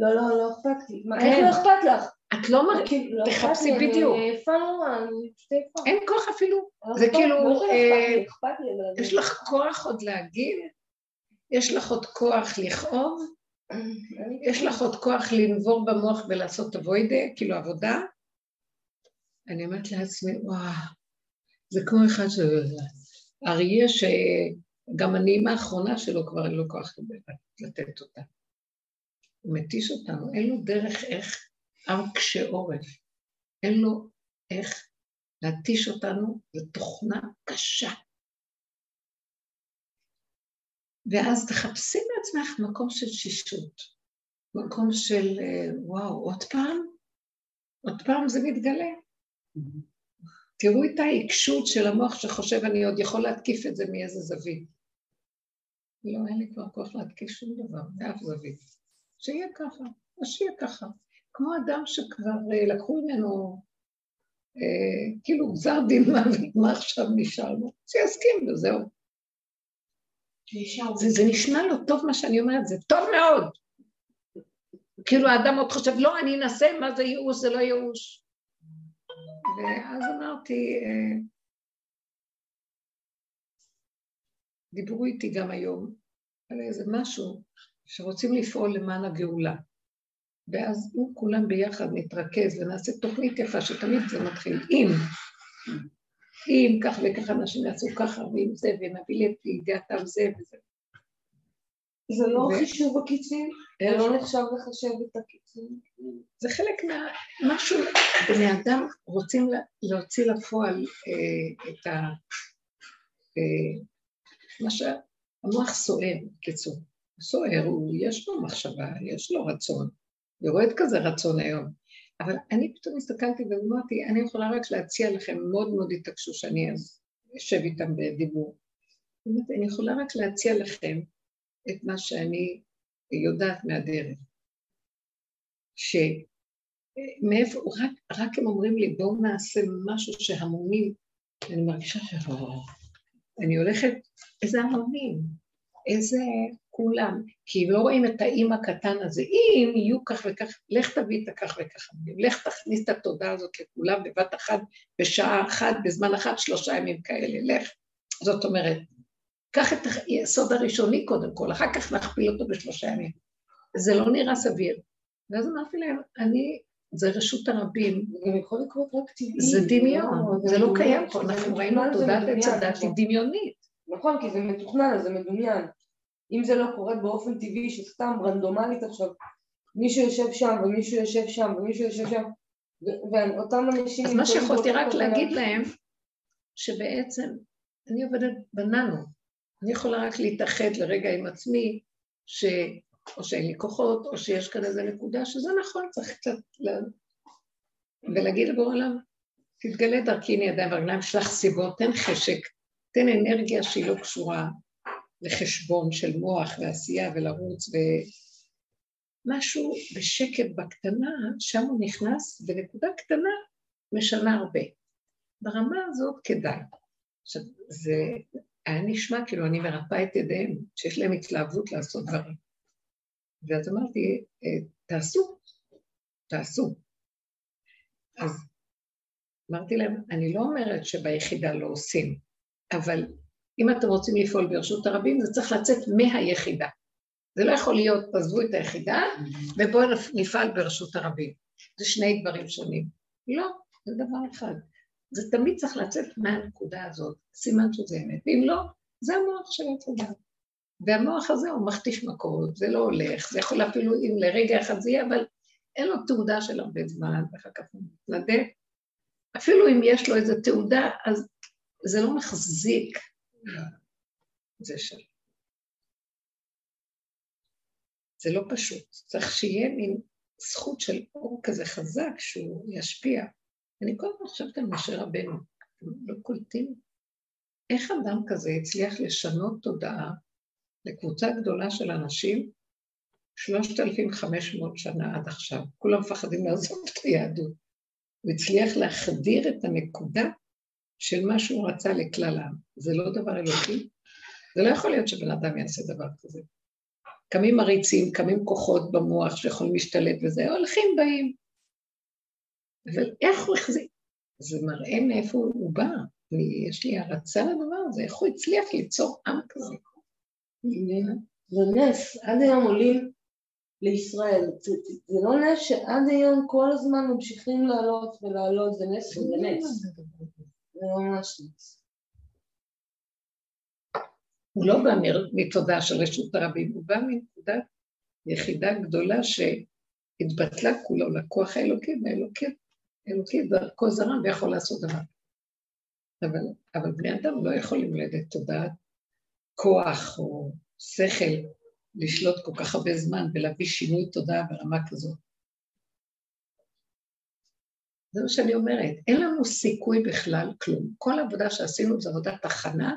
לא, לא, לא אכפת לי. מה, כן. איך לא אכפת לך? את לא מרגישה, כאילו, לא תחפשי בדיוק. אני עייפה נורא, אני פשוט עייפה. אין כוח אפילו. לא זה כאילו, לא שלא אה. יש לך כוח עוד להגיד? יש לך עוד כוח לכאוב? אני- יש לך עוד כוח לנבור במוח ולעשות אבוידה, כאילו עבודה? אני אומרת לעצמי, וואו, זה כמו אחד ש... אריה שגם הנעימה האחרונה שלו כבר אין לו כוח לתת אותה. הוא מתיש אותנו, אין לו דרך איך, עם קשה עורף, אין לו איך להתיש אותנו, זו תוכנה קשה. ואז תחפשי מעצמך מקום של שישות, מקום של אה, וואו, עוד פעם? עוד פעם זה מתגלה. תראו את העיקשות של המוח שחושב אני עוד יכול להתקיף את זה מאיזה זווית. לא, אין לי כבר כוח להתקיף שום דבר, מאף זווית. שיהיה ככה, אז שיהיה ככה. כמו אדם שכבר אה, לקחו ממנו, אה, כאילו גזר דין מוות, מה עכשיו נשאר לו? שיסכים וזהו. זה, זה נשמע לו טוב מה שאני אומרת, זה טוב מאוד. כאילו האדם עוד חושב, לא, אני אנסה, מה זה ייאוש, זה לא ייאוש. ואז אמרתי, אה, דיברו איתי גם היום על איזה משהו שרוצים לפעול למען הגאולה. ואז אם כולם ביחד נתרכז ונעשה תוכנית יפה, שתמיד זה מתחיל, אם, אם כך וכך אנשים יעשו ככה, ואם זה, ונביא לידיעתם זה וזה. זה לא ו- חישוב הקיצים? זה? לא נחשב לחשב את הקיצים? זה חלק מה... משהו, בני אדם רוצים לה- להוציא לפועל אה, את ה... אה, מה שהמוח סוער, בקיצור. סוער, הוא, יש לו מחשבה, יש לו רצון. יורד כזה רצון היום. אבל אני פתאום הסתכלתי ואמרתי, אני יכולה רק להציע לכם, מאוד מאוד התעקשו שאני אז אשב איתם בדיבור. אמרתי, אני יכולה רק להציע לכם את מה שאני יודעת מהדרך. שמאיפה, רק, רק הם אומרים לי, בואו נעשה משהו שהמונים, אני מרגישה ש... אני הולכת, איזה המונים, איזה כולם, כי לא רואים את האם הקטן הזה. אם יהיו כך וכך, לך תביא את הכך וכך, לך תכניס את התודעה הזאת לכולם בבת אחת, בשעה אחת, בזמן אחת, שלושה ימים כאלה, לך. זאת אומרת, קח את היסוד הראשוני קודם כל, אחר כך נכפיל אותו בשלושה ימים. זה לא נראה סביר. ואז אמרתי להם, אני, זה רשות הרבים, זה יכול לקרות רק טבעי. זה דמיון, זה לא קיים פה, אנחנו ראינו תודעת עץ הדת היא. דמיונית. נכון, כי זה מתוכנן, זה מדומיין. אם זה לא קורה באופן טבעי, שסתם רנדומלית עכשיו, מישהו יושב שם ומישהו יושב שם ומישהו יושב שם, ואותם אנשים... אז מה שיכולתי רק. להגיד להם, שבעצם אני עובדת בננו, אני יכולה רק להתאחד לרגע עם עצמי, ש... או שאין לי כוחות, או שיש כאן איזו נקודה שזה נכון, צריך קצת ל... ולהגיד לבורא תתגלה דרכי הנה ידיים ורגליים, שלח סיבות, תן חשק, תן אנרגיה שהיא לא קשורה לחשבון של מוח ועשייה ולרוץ ומשהו בשקט בקטנה, שם הוא נכנס, ונקודה קטנה משנה הרבה. ברמה הזאת כדאי. עכשיו, זה היה נשמע כאילו אני מרפאה את ידיהם, שיש להם התלהבות לעשות דברים. ואז אמרתי, "אה, תעשו, תעשו. אז אמרתי להם, אני לא אומרת שביחידה לא עושים, אבל אם אתם רוצים לפעול ברשות הרבים, זה צריך לצאת מהיחידה. זה לא יכול להיות, תעזבו את היחידה, ובואו נפעל ברשות הרבים. זה שני דברים שונים. לא, זה דבר אחד. זה תמיד צריך לצאת מהנקודה הזאת, סימן שזה אמת. ואם לא, זה המוח של התודעה. והמוח הזה הוא מכתיש מכות, זה לא הולך, זה יכול אפילו אם לרגע אחד זה יהיה, אבל אין לו תעודה של הרבה זמן, ואחר כך הוא מתנדב. אפילו אם יש לו איזו תעודה, אז זה לא מחזיק. זה של... זה לא פשוט. צריך שיהיה מין זכות של אור כזה חזק שהוא ישפיע. אני כל הזמן חושבת על משה רבנו, אתם לא קולטים? איך אדם כזה הצליח לשנות תודעה לקבוצה גדולה של אנשים 3,500 שנה עד עכשיו? כולם מפחדים לעזוב את היהדות. הוא הצליח להחדיר את הנקודה של מה שהוא רצה לכלל העם. זה לא דבר אלוקי? זה לא יכול להיות שבן אדם יעשה דבר כזה. קמים עריצים, קמים כוחות במוח שיכולים להשתלט וזה, הולכים באים. אבל איך הוא החזיק? זה מראה מאיפה הוא בא. יש לי הערצה לדבר הזה, איך הוא הצליח ליצור עם כזה. זה נס, עד היום עולים לישראל. זה לא נס שעד היום כל הזמן ממשיכים לעלות ולעלות, זה נס, זה נס. נס. הוא לא בא מתודעה של רשות הרבים, הוא בא מנקודת יחידה גדולה שהתבטלה כולו לכוח האלוקי, והאלוקי האלוקי דרכו זרם ויכול לעשות דבר. אבל, אבל בני אדם לא יכולים ללדת תודעת כוח או שכל לשלוט כל כך הרבה זמן ולהביא שינוי תודעה ברמה כזאת. זה מה שאני אומרת, אין לנו סיכוי בכלל כלום. כל העבודה שעשינו זו עבודת הכנה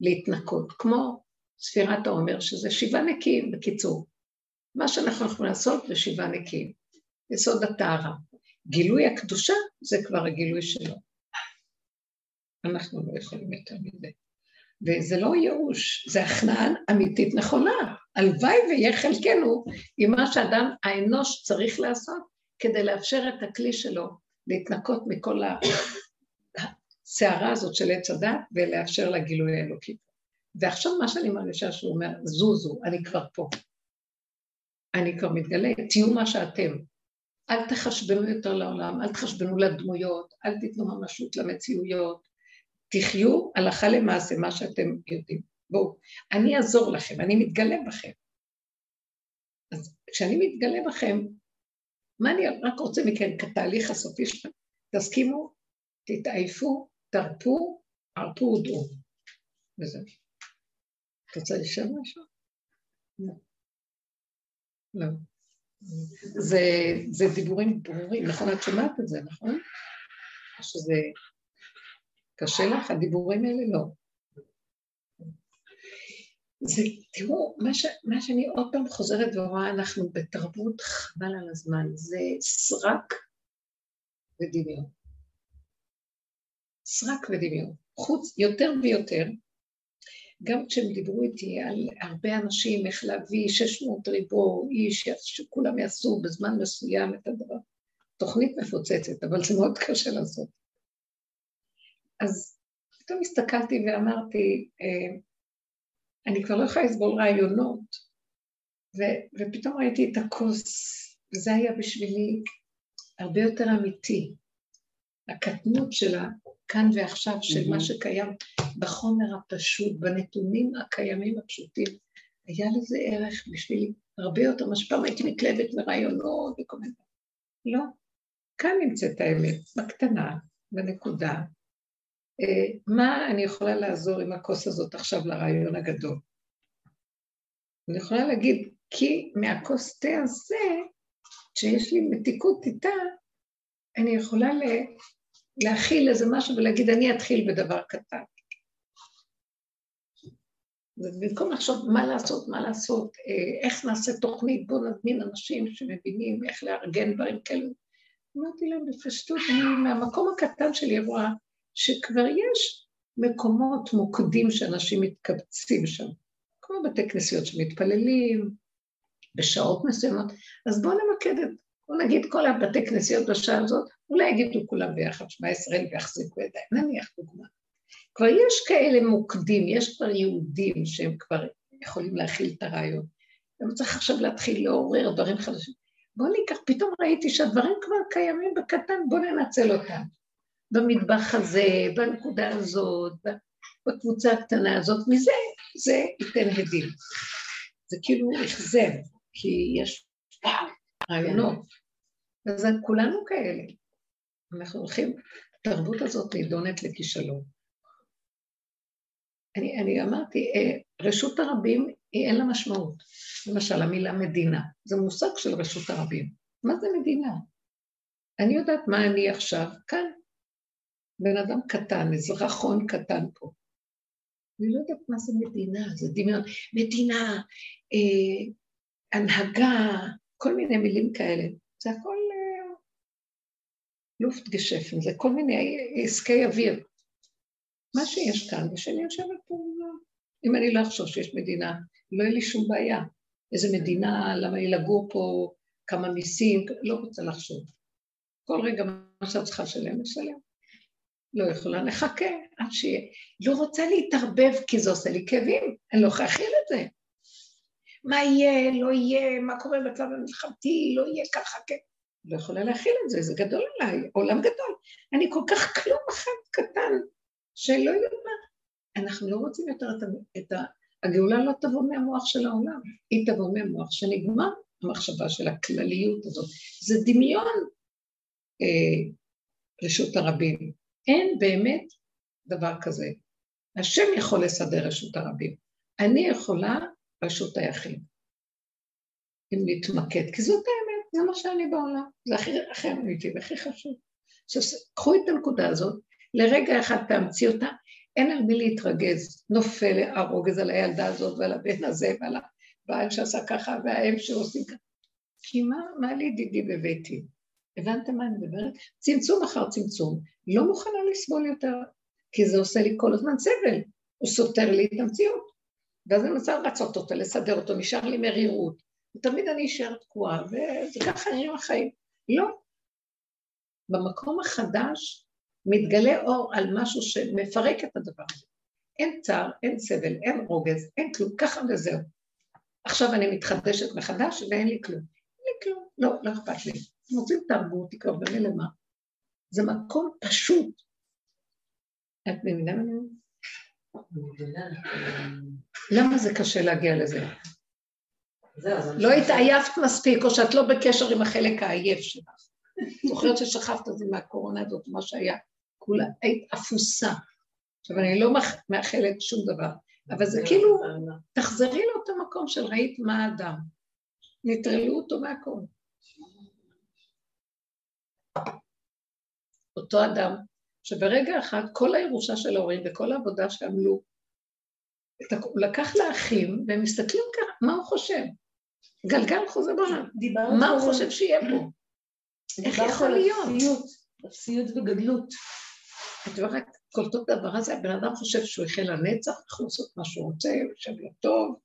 להתנקות, כמו ספירת העומר, שזה שבעה נקיים בקיצור. מה שאנחנו יכולים לעשות זה שבעה נקיים. יסוד הטהרה. גילוי הקדושה זה כבר הגילוי שלו. אנחנו לא יכולים יותר מזה. וזה לא ייאוש, זה הכנעה אמיתית נכונה. הלוואי ויהיה חלקנו עם מה שאדם, האנוש צריך לעשות כדי לאפשר את הכלי שלו להתנקות מכל הסערה הזאת של עץ הדת ולאפשר לגילוי האלוקי. ועכשיו מה שאני מרגישה שהוא אומר, זוזו, אני כבר פה. אני כבר מתגלה, תהיו מה שאתם. אל תחשבנו יותר לעולם, אל תחשבנו לדמויות, אל תיתנו ממשות למציאויות. תחיו הלכה למעשה מה שאתם יודעים. בואו, אני אעזור לכם, אני מתגלה בכם. אז כשאני מתגלה בכם, מה אני רק רוצה מכם כתהליך הסופי שלכם? תסכימו, תתעייפו, תרפו, ערפו ודעו. וזהו. את רוצה לשאול משהו? לא. לא. זה, זה דיבורים ברורים, נכון? את שומעת את זה, נכון? שזה קשה לך, הדיבורים האלה? לא. זה, תראו, מה, ש, מה שאני עוד פעם חוזרת ורואה, אנחנו בתרבות חבל על הזמן, זה סרק ודמיון. סרק ודמיון. חוץ, יותר ויותר, גם כשהם דיברו איתי על הרבה אנשים, איך להביא 600 ריבו איש, שכולם יעשו בזמן מסוים את הדבר. תוכנית מפוצצת, אבל זה מאוד קשה לעשות. אז פתאום הסתכלתי ואמרתי, אה, אני כבר לא יכולה לסבול רעיונות, ו- ופתאום ראיתי את הכוס, וזה היה בשבילי הרבה יותר אמיתי. הקטנות של הכאן ועכשיו, של מה שקיים בחומר הפשוט, בנתונים הקיימים הפשוטים, היה לזה ערך בשבילי הרבה יותר, מה שפעם הייתי מתלהבת מרעיונות וכל מיני. לא, כאן נמצאת האמת, בקטנה, בנקודה, מה אני יכולה לעזור עם הכוס הזאת עכשיו לרעיון הגדול? אני יכולה להגיד, כי מהכוס תה הזה, שיש לי מתיקות איתה, אני יכולה להכיל איזה משהו ולהגיד, אני אתחיל בדבר קטן. במקום לחשוב מה לעשות, מה לעשות, אה, איך נעשה תוכנית, בואו נזמין אנשים שמבינים איך לארגן דברים כאלו. אמרתי להם בפשטות, אני מהמקום הקטן שלי רואה שכבר יש מקומות, מוקדים שאנשים מתקבצים שם, כמו בתי כנסיות שמתפללים, בשעות מסוימות, אז בואו נמקד את, בואו נגיד כל הבתי כנסיות בשעה הזאת, אולי יגידו כולם ביחד שמע ישראל ויחזיקו ידיים, נניח דוגמה. כבר יש כאלה מוקדים, יש כבר יהודים שהם כבר יכולים להכיל את הרעיון. למה צריך עכשיו להתחיל לעורר דברים חדשים? בואו ניקח, פתאום ראיתי שהדברים כבר קיימים בקטן, בואו ננצל אותם. במטבח הזה, בנקודה הזאת, בקבוצה הקטנה הזאת, מזה זה ייתן הדים. זה כאילו החזר, כי יש רעיונות. אז כולנו כאלה. אנחנו הולכים, התרבות הזאת נידונת לכישלון. אני, אני אמרתי, אה, רשות הרבים, היא אין לה משמעות. למשל, המילה מדינה, זה מושג של רשות הרבים. מה זה מדינה? אני יודעת מה אני עכשיו, כאן, בן אדם קטן, אזרחון קטן פה. אני לא יודעת מה זה מדינה, זה דמיון. מדינה, אה, הנהגה, כל מיני מילים כאלה. זה הכל אה, לופט גשפן, זה כל מיני עסקי אוויר. מה שיש כאן, ושאני יושבת פה, אם אני לא אחשוב שיש מדינה, לא יהיה לי שום בעיה. איזה מדינה, למה לי לגור פה, כמה מיסים, לא רוצה לחשוב. כל רגע מה שאת צריכה לשלם, לשלם. לא יכולה, נחכה עד שיהיה. לא רוצה להתערבב כי זה עושה לי כאבים, אני לא יכולה להכיל את זה. מה יהיה, לא יהיה, מה קורה בצד המלחמתי, לא יהיה ככה, כן. לא יכולה להכיל את זה, זה גדול עליי, עולם גדול. אני כל כך כלום אחד קטן, שלא יודעת מה. אנחנו לא רוצים יותר את, את ה... הגאולה לא תבוא מהמוח של העולם, היא תבוא מהמוח שנגמר המחשבה של הכלליות הזאת. זה דמיון אה, רשות הרבים. אין באמת דבר כזה. השם יכול לסדר רשות הרבים. אני יכולה רשות היחיד. אם נתמקד, כי זאת האמת, זה מה שאני בעולם, זה הכי, אמיתי והכי חשוב. עכשיו, קחו את הנקודה הזאת, לרגע אחד תאמצי אותה, אין על מי להתרגז, נופל הרוגז על הילדה הזאת ועל הבן הזה ועל הבעל שעשה ככה והאם שעושים ככה. כי מה, מה לי דידי בביתי? הבנתם מה אני מדברת? צמצום אחר צמצום. לא מוכנה לסבול יותר, כי זה עושה לי כל הזמן סבל. הוא סותר לי את המציאות. ואז אני מנסה לרצות אותו, לסדר אותו, נשאר לי מרירות. ותמיד אני אשאר תקועה, וזה ככה נראים החיים. לא. במקום החדש מתגלה אור על משהו שמפרק את הדבר הזה. אין צער, אין סבל, אין רוגז, אין כלום, ככה וזהו. עכשיו אני מתחדשת מחדש ואין לי כלום. אין לי כלום, לא, לא אכפת לי. אתם רוצים תרבות, תקראו במילא מה. זה מקום פשוט. את מבינה מה למה זה קשה להגיע לזה? לא התעייפת מספיק, או שאת לא בקשר עם החלק העייף שלך. זוכרת ששכבת את זה מהקורונה הזאת, מה שהיה. כולה, היית אפוסה. עכשיו, אני לא מאח- מאחלת שום דבר, אבל זה כאילו, תחזרי לאותו מקום של ראית מה האדם. נטרלו אותו מהכל. אותו אדם, שברגע אחד כל הירושה של ההורים וכל העבודה שעמלו, הוא לקח לאחים, והם מסתכלים ככה, מה הוא חושב? גלגל חוזר בעולם, דיברת מה הוא חושב שיהיה פה? איך יכול על להיות? אפסיות, וגדלות. את יודעת, כל טוב דבר הזה, הבן אדם חושב שהוא יחיה לנצח, יכול לעשות מה שהוא רוצה, הוא יושב לו טוב.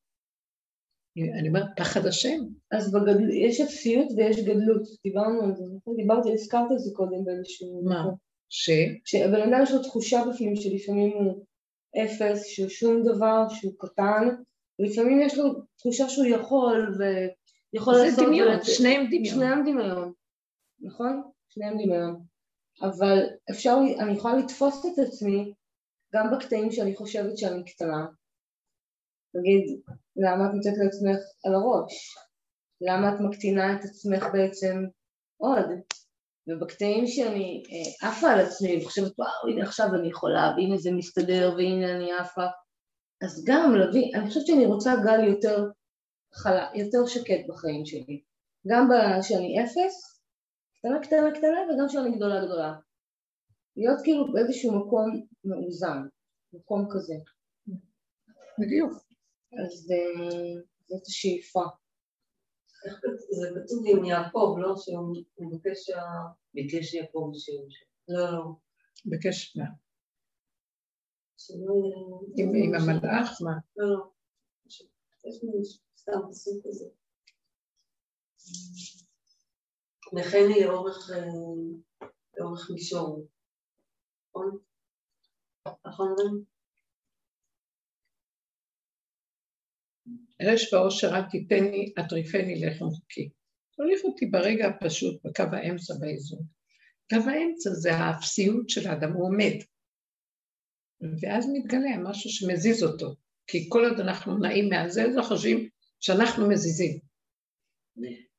אני אומרת, פחד השם. אז בגדל... יש אפסיות ויש גדלות, דיברנו על זה, נכון? דיברתי, הזכרת את זה קודם באיזשהו... מה? ש... שהבן אדם יש לו תחושה בפנים שלפעמים הוא אפס, שהוא שום דבר, שהוא קטן, ולפעמים יש לו תחושה שהוא יכול ויכול זה לעשות... דמיון, ולתת- שניהם דמיון. שניהם דמיון, נכון? שניהם דמיון. אבל אפשר, אני יכולה לתפוס את עצמי גם בקטעים שאני חושבת שאני קטנה. נגיד, למה את נמצאת לעצמך על הראש? למה את מקטינה את עצמך בעצם עוד? ובקטעים שאני אה, עפה על עצמי וחושבת וואו הנה עכשיו אני יכולה והנה זה מסתדר והנה אני עפה אז גם להביא, אני חושבת שאני רוצה גל יותר חלה, יותר שקט בחיים שלי גם שאני אפס, קטנה קטנה קטנה וגם שאני גדולה גדולה להיות כאילו באיזשהו מקום מאוזן, מקום כזה בדיוק. אז אה, זאת השאיפה? זה כתוב עם יעקב, לא? שהוא מבקש שה... ביקש יעקב שהוא לא, לא. בקש מה? שלא יהיה... עם המלאך? מה? לא, לא. יש לי סתם פסוק כזה. נכני לאורך, אה, לאורך מישור. נכון? נכון אומרים? אש ואושר אל תיתני, אטריפני לחם חוקי. תוליך אותי ברגע הפשוט, בקו האמצע באיזון. קו האמצע זה האפסיות של האדם, הוא עומד. ואז מתגלה משהו שמזיז אותו. כי כל עוד אנחנו נעים מהזה, אז אנחנו חושבים שאנחנו מזיזים.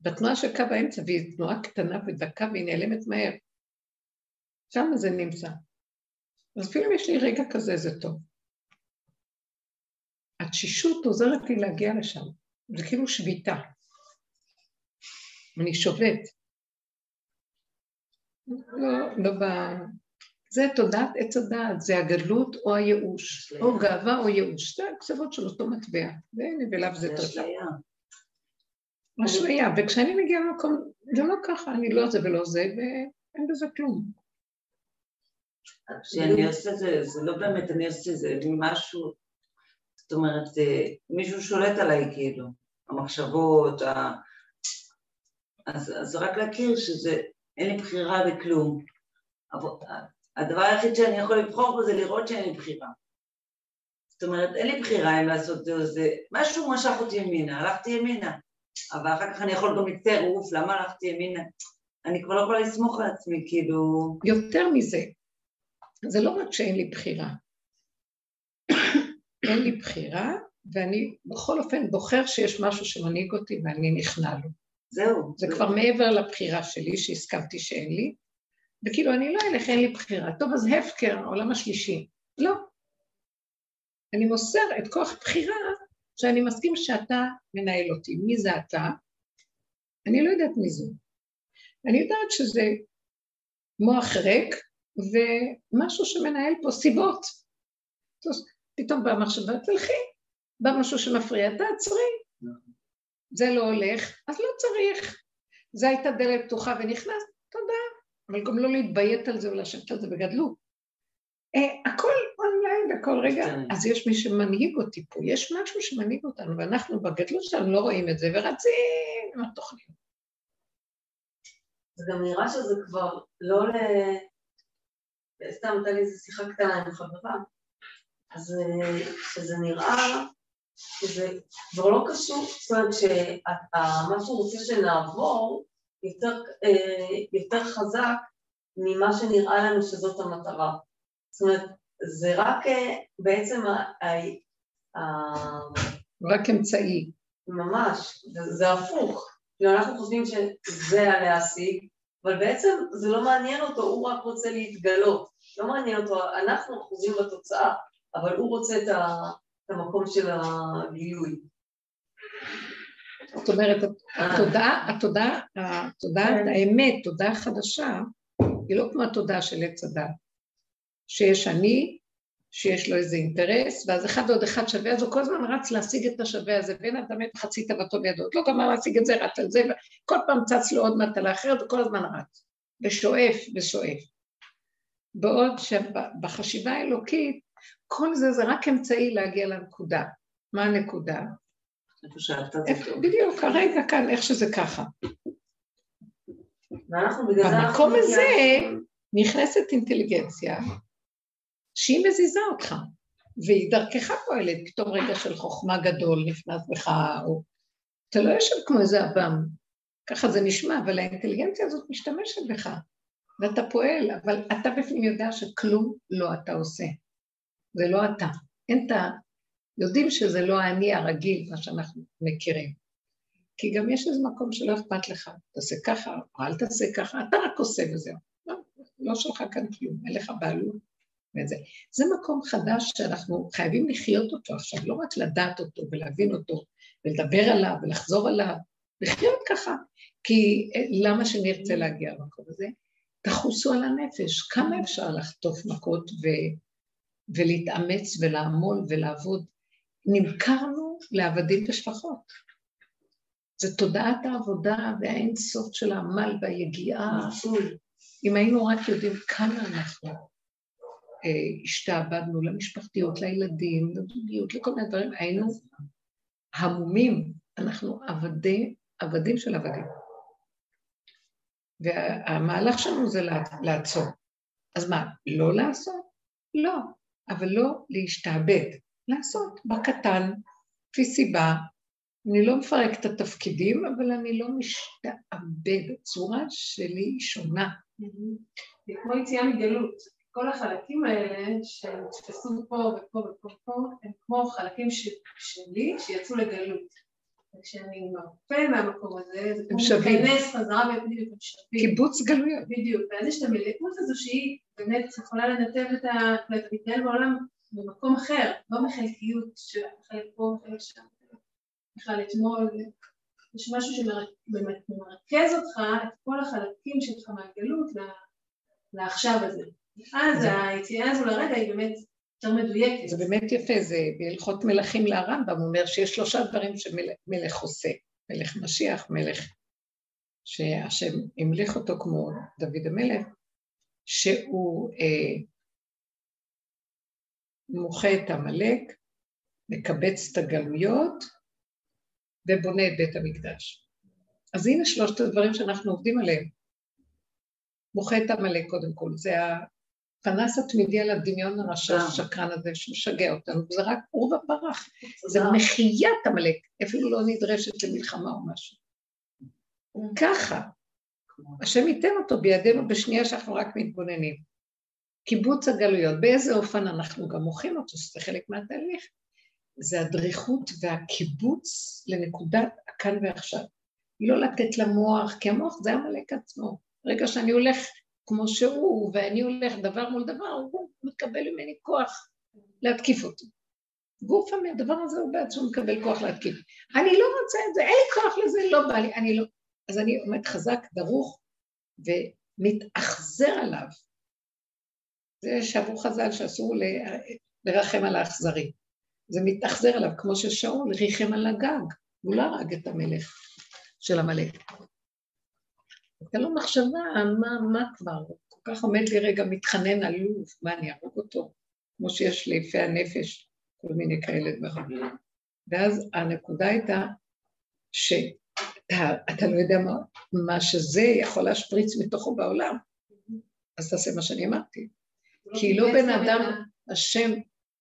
בתנועה של קו האמצע, והיא תנועה קטנה ודקה והיא נעלמת מהר. שם זה נמצא. אז אפילו אם יש לי רגע כזה, זה טוב. התשישות עוזרת לי להגיע לשם. זה כאילו שביתה. אני שובת. לא, לא ב... זה תודעת עץ הדעת, זה הגדלות או הייאוש, או גאווה או ייאוש, שתי הקצוות של אותו מטבע, והנה ולאו זה תודה. אשליה, וכשאני מגיעה למקום, זה לא ככה, אני לא זה ולא זה, ואין בזה כלום. כשאני עושה את זה, זה לא באמת, אני עושה את זה משהו, זאת אומרת, אה, מישהו שולט עליי כאילו, המחשבות, ה... אז, אז רק להכיר שזה, אין לי בחירה בכלום. הדבר היחיד שאני יכול לבחור בו זה לראות שאין לי בחירה. זאת אומרת, אין לי בחירה אם לעשות זה או זה, משהו משך אותי ימינה, הלכתי ימינה, אבל אחר כך אני יכול גם להצטער, אוף, למה הלכתי ימינה? אני כבר לא יכולה לסמוך על עצמי, כאילו... יותר מזה, זה לא רק שאין לי בחירה. אין לי בחירה, ואני בכל אופן בוחר שיש משהו שמנהיג אותי ואני נכנע לו. זהו. זה כבר מעבר לבחירה שלי, שהסכמתי שאין לי, וכאילו אני לא אלך, אין לי בחירה. טוב, אז הפקר, העולם השלישי. לא. אני מוסר את כוח הבחירה שאני מסכים שאתה מנהל אותי. מי זה אתה? אני לא יודעת מי זה. אני יודעת שזה מוח ריק ומשהו שמנהל פה סיבות. פתאום באה מחשבה, תלכי, בא משהו שמפריע, תעצרי. זה לא הולך, אז לא צריך. זו הייתה דלת פתוחה ונכנס, תודה. אבל גם לא להתביית על זה או לשבת על זה בגדלות. אה, הכל אונליין בכל רגע, כן. אז יש מי שמנהיג אותי פה, יש משהו שמנהיג אותנו, ואנחנו בגדלות שלנו לא רואים את זה, ורצים עם התוכנית. זה גם נראה שזה כבר לא ל... סתם הייתה לי איזו שיחה קטנה עם חברה, אז אה, שזה נראה שזה כבר לא קשור, זאת אומרת שמה שהוא רוצה שנעבור יותר, אה, יותר חזק ממה שנראה לנו שזאת המטרה. זאת אומרת, זה רק אה, בעצם ה- ה- ה- רק אמצעי. ממש, זה, זה הפוך. כאילו אנחנו חושבים שזה הלהשיג, אבל בעצם זה לא מעניין אותו, הוא רק רוצה להתגלות. לא מעניין אותו, אנחנו אחוזים בתוצאה, אבל הוא רוצה את, ה, את המקום של הגילוי. זאת אומרת, התודעה, התודעה, התודעה, האמת, תודעה חדשה, היא לא כמו התודעה של עץ הדת, שיש אני, שיש לו איזה אינטרס, ואז אחד ועוד אחד שווה, אז הוא כל הזמן רץ להשיג את השווה הזה, ואין אדם מת חצי תאוותו בידו, לא גמר להשיג את זה, רץ על זה, וכל פעם צץ לו עוד מטלה אחרת, וכל הזמן רץ, ושואף ושואף. בעוד שבחשיבה האלוקית, כל זה זה רק אמצעי להגיע לנקודה. מה הנקודה? בדיוק, כרגע כאן, איך שזה ככה. במקום הזה. נכנסת אינטליגנציה שהיא מזיזה אותך, והיא דרכך פועלת, פתאום רגע של חוכמה גדול נכנס בך, או... אתה לא יושב כמו איזה עב"ם, ככה זה נשמע, אבל האינטליגנציה הזאת משתמשת בך, ואתה פועל, אבל אתה בפנים יודע שכלום לא אתה עושה. זה לא אתה. אין את ה... יודעים שזה לא האני הרגיל, מה שאנחנו מכירים. כי גם יש איזה מקום שלא אכפת לך, תעשה ככה, או אל תעשה ככה, אתה רק עושה וזהו. לא, לא שלך כאן כלום, אין לך בעלות וזה. זה מקום חדש שאנחנו חייבים לחיות אותו עכשיו, לא רק לדעת אותו ולהבין אותו, ולדבר עליו ולחזור עליו, לחיות ככה. כי אה, למה שנרצה להגיע למקום הזה? תחוסו על הנפש, כמה אפשר לחטוף מכות ו... ולהתאמץ ולעמול ולעבוד? נמכרנו לעבדים ושפחות. זה תודעת העבודה והאין סוף של העמל והיגיעה. אם היינו רק יודעים כמה אנחנו אה, השתעבדנו למשפחתיות, לילדים, לזוגיות, לכל מיני דברים, היינו המומים, אנחנו עבדי, עבדים של עבדים. והמהלך שלנו זה לע- לעצור. אז מה, לא לעשות? לא, אבל לא להשתעבד, לעשות בקטן, לפי סיבה. אני לא מפרק את התפקידים, אבל אני לא משתעבד. הצורה שלי היא שונה. זה כמו יציאה מגלות. כל החלקים האלה שנתפסו פה ופה ופה ופה, הם כמו חלקים. שלי שיצאו לגלות. וכשאני מרפא מהמקום הזה, זה כמו. להיכנס חזרה ובדיוק, הם שווים. קיבוץ גלויות. בדיוק, ואז יש את המלאכות הזו שהיא באמת יכולה לנתב את ה... להתנהל בעולם במקום אחר, לא מחלקיות של חלק פה וחלק שם. בכלל אתמול, יש משהו שמרכז אותך, את כל החלקים שלך מהגלות לעכשיו הזה. אז היציאה הזו לרגע היא באמת יותר מדויקת. זה באמת יפה, זה בהלכות מלכים לרמב"ם, הוא אומר שיש שלושה דברים שמלך עושה. מלך משיח, מלך שהשם המליך אותו כמו דוד המלך, שהוא אה, מוחה את עמלק, מקבץ את הגלויות ובונה את בית המקדש. אז הנה שלושת הדברים שאנחנו עובדים עליהם. מוחה את עמלק קודם כל, זה הפנס התמידי על הדמיון הרשע אה. השקרן הזה שמשגע אותנו, וזה רק עורבא פרח, זה. מחיית עמלק, אפילו לא נדרשת למלחמה או משהו. ככה, השם ייתן אותו בידינו בשנייה שאנחנו רק מתבוננים. קיבוץ הגלויות, באיזה אופן אנחנו גם מוחים אותו, שזה חלק מהתהליך. זה הדריכות והקיבוץ לנקודת הכאן ועכשיו. לא לתת למוח, כי המוח זה עמלק עצמו. ברגע שאני הולך כמו שהוא, ואני הולך דבר מול דבר, הוא מקבל ממני כוח להתקיף אותי. גוף הדבר הזה הוא בעצמו מקבל כוח להתקיף. אני לא רוצה את זה, אין לי כוח לזה, לא בא לי, אני לא... אז אני עומד חזק, דרוך, ומתאכזר עליו. זה שאמרו חז"ל שאסור ל- לרחם על האכזרי. זה מתאכזר עליו, כמו ששאול ריחם על הגג, הוא לא הרג את המלך של עמלק. הייתה לו מחשבה, מה, מה כבר? כל כך עומד לי רגע, מתחנן עלוב, מה, אני אהרוג אותו? כמו שיש ליפי הנפש, כל מיני כאלה דברים. ואז הנקודה הייתה שאתה אתה לא יודע מה, מה שזה יכול להשפריץ מתוכו בעולם, אז תעשה מה שאני אמרתי. כי לא בן אדם, השם,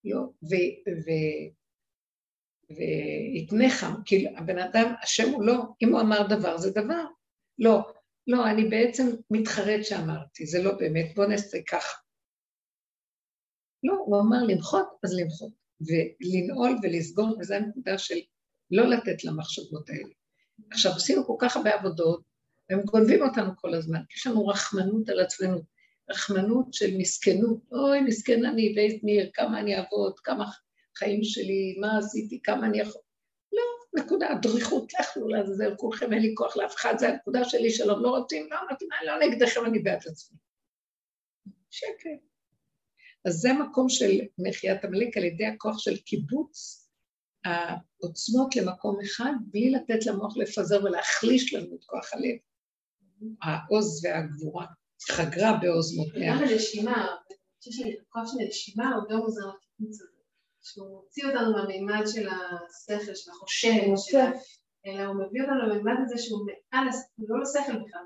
לא, ויתנך, כי הבן אדם, השם הוא לא, אם הוא אמר דבר זה דבר, לא, לא, אני בעצם מתחרט שאמרתי, זה לא באמת, בוא נעשה ככה. לא, הוא אמר למחות, אז למחות. ולנעול ולסגור, וזו הנקודה של לא לתת למחשבות האלה. עכשיו, עשינו כל כך הרבה עבודות, והם גונבים אותנו כל הזמן. יש לנו רחמנות על עצמנו, רחמנות של מסכנות. אוי, מסכן אני, ניר, כמה אני אעבוד, כמה חיים שלי, מה עשיתי, כמה אני יכול... נקודה, דריכות, לכו לעזאזל, כולכם, אין לי כוח לאף אחד, זה הנקודה שלי, שלום, לא רוצים, לא מה, לא נגדכם, אני בעד עצמי. שקר. אז זה המקום של מחיית עמלק על ידי הכוח של קיבוץ העוצמות למקום אחד, בלי לתת למוח לפזר ולהחליש לנו את כוח הלב. העוז והגבורה חגרה בעוז מותניה. גם בנשימה, אני חושבת שהכוח של הנשימה הוא גם עוזר לקיבוץ הזה. שהוא מוציא אותנו מהמימד של השכל, של החושב, אלא הוא מביא אותנו למימד הזה שהוא מעל, הוא לא לשכל בכלל,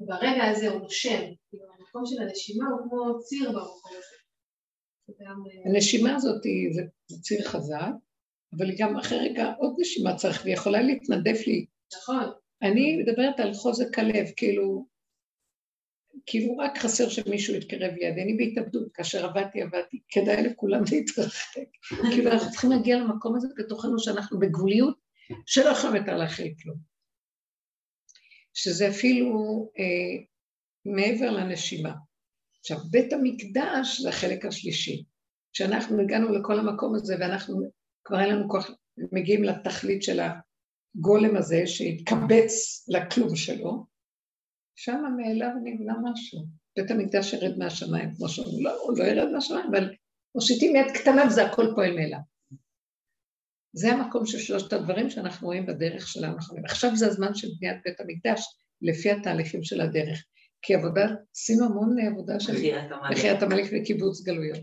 וברגע הזה הוא נושם, כאילו המקום של הנשימה הוא כמו ציר במקום הזה. אה, הנשימה הזאת זה ציר חזק, אבל היא גם אחרי רגע עוד נשימה צריך, והיא יכולה להתנדף לי. נכון. אני מדברת על חוזק הלב, כאילו, כאילו רק חסר שמישהו יתקרב לידי, אני בהתאבדות, כאשר עבדתי, עבדתי, כדאי לכולם להתרחק. כאילו אנחנו צריכים להגיע למקום הזה בתוכנו שאנחנו בגבוליות שלא יכולים יותר להכיל כלום. שזה אפילו אה, מעבר לנשימה. עכשיו, בית המקדש זה החלק השלישי. כשאנחנו הגענו לכל המקום הזה ואנחנו, כבר אין לנו כוח, מגיעים לתכלית של הגולם הזה שהתקבץ לכלום שלו, שם מאליו נבנה משהו. בית המקדש ירד מהשמיים, כמו שאומרים, לא, הוא לא ירד מהשמיים, אבל מושיטים יד קטנה וזה הכל פועל מאליו. זה המקום של שלושת הדברים שאנחנו רואים בדרך שלנו. עכשיו זה הזמן של בניית בית המקדש, לפי התהליכים של הדרך. כי עבודה, עשינו המון עבודה של מחיית עמלק וקיבוץ גלויות.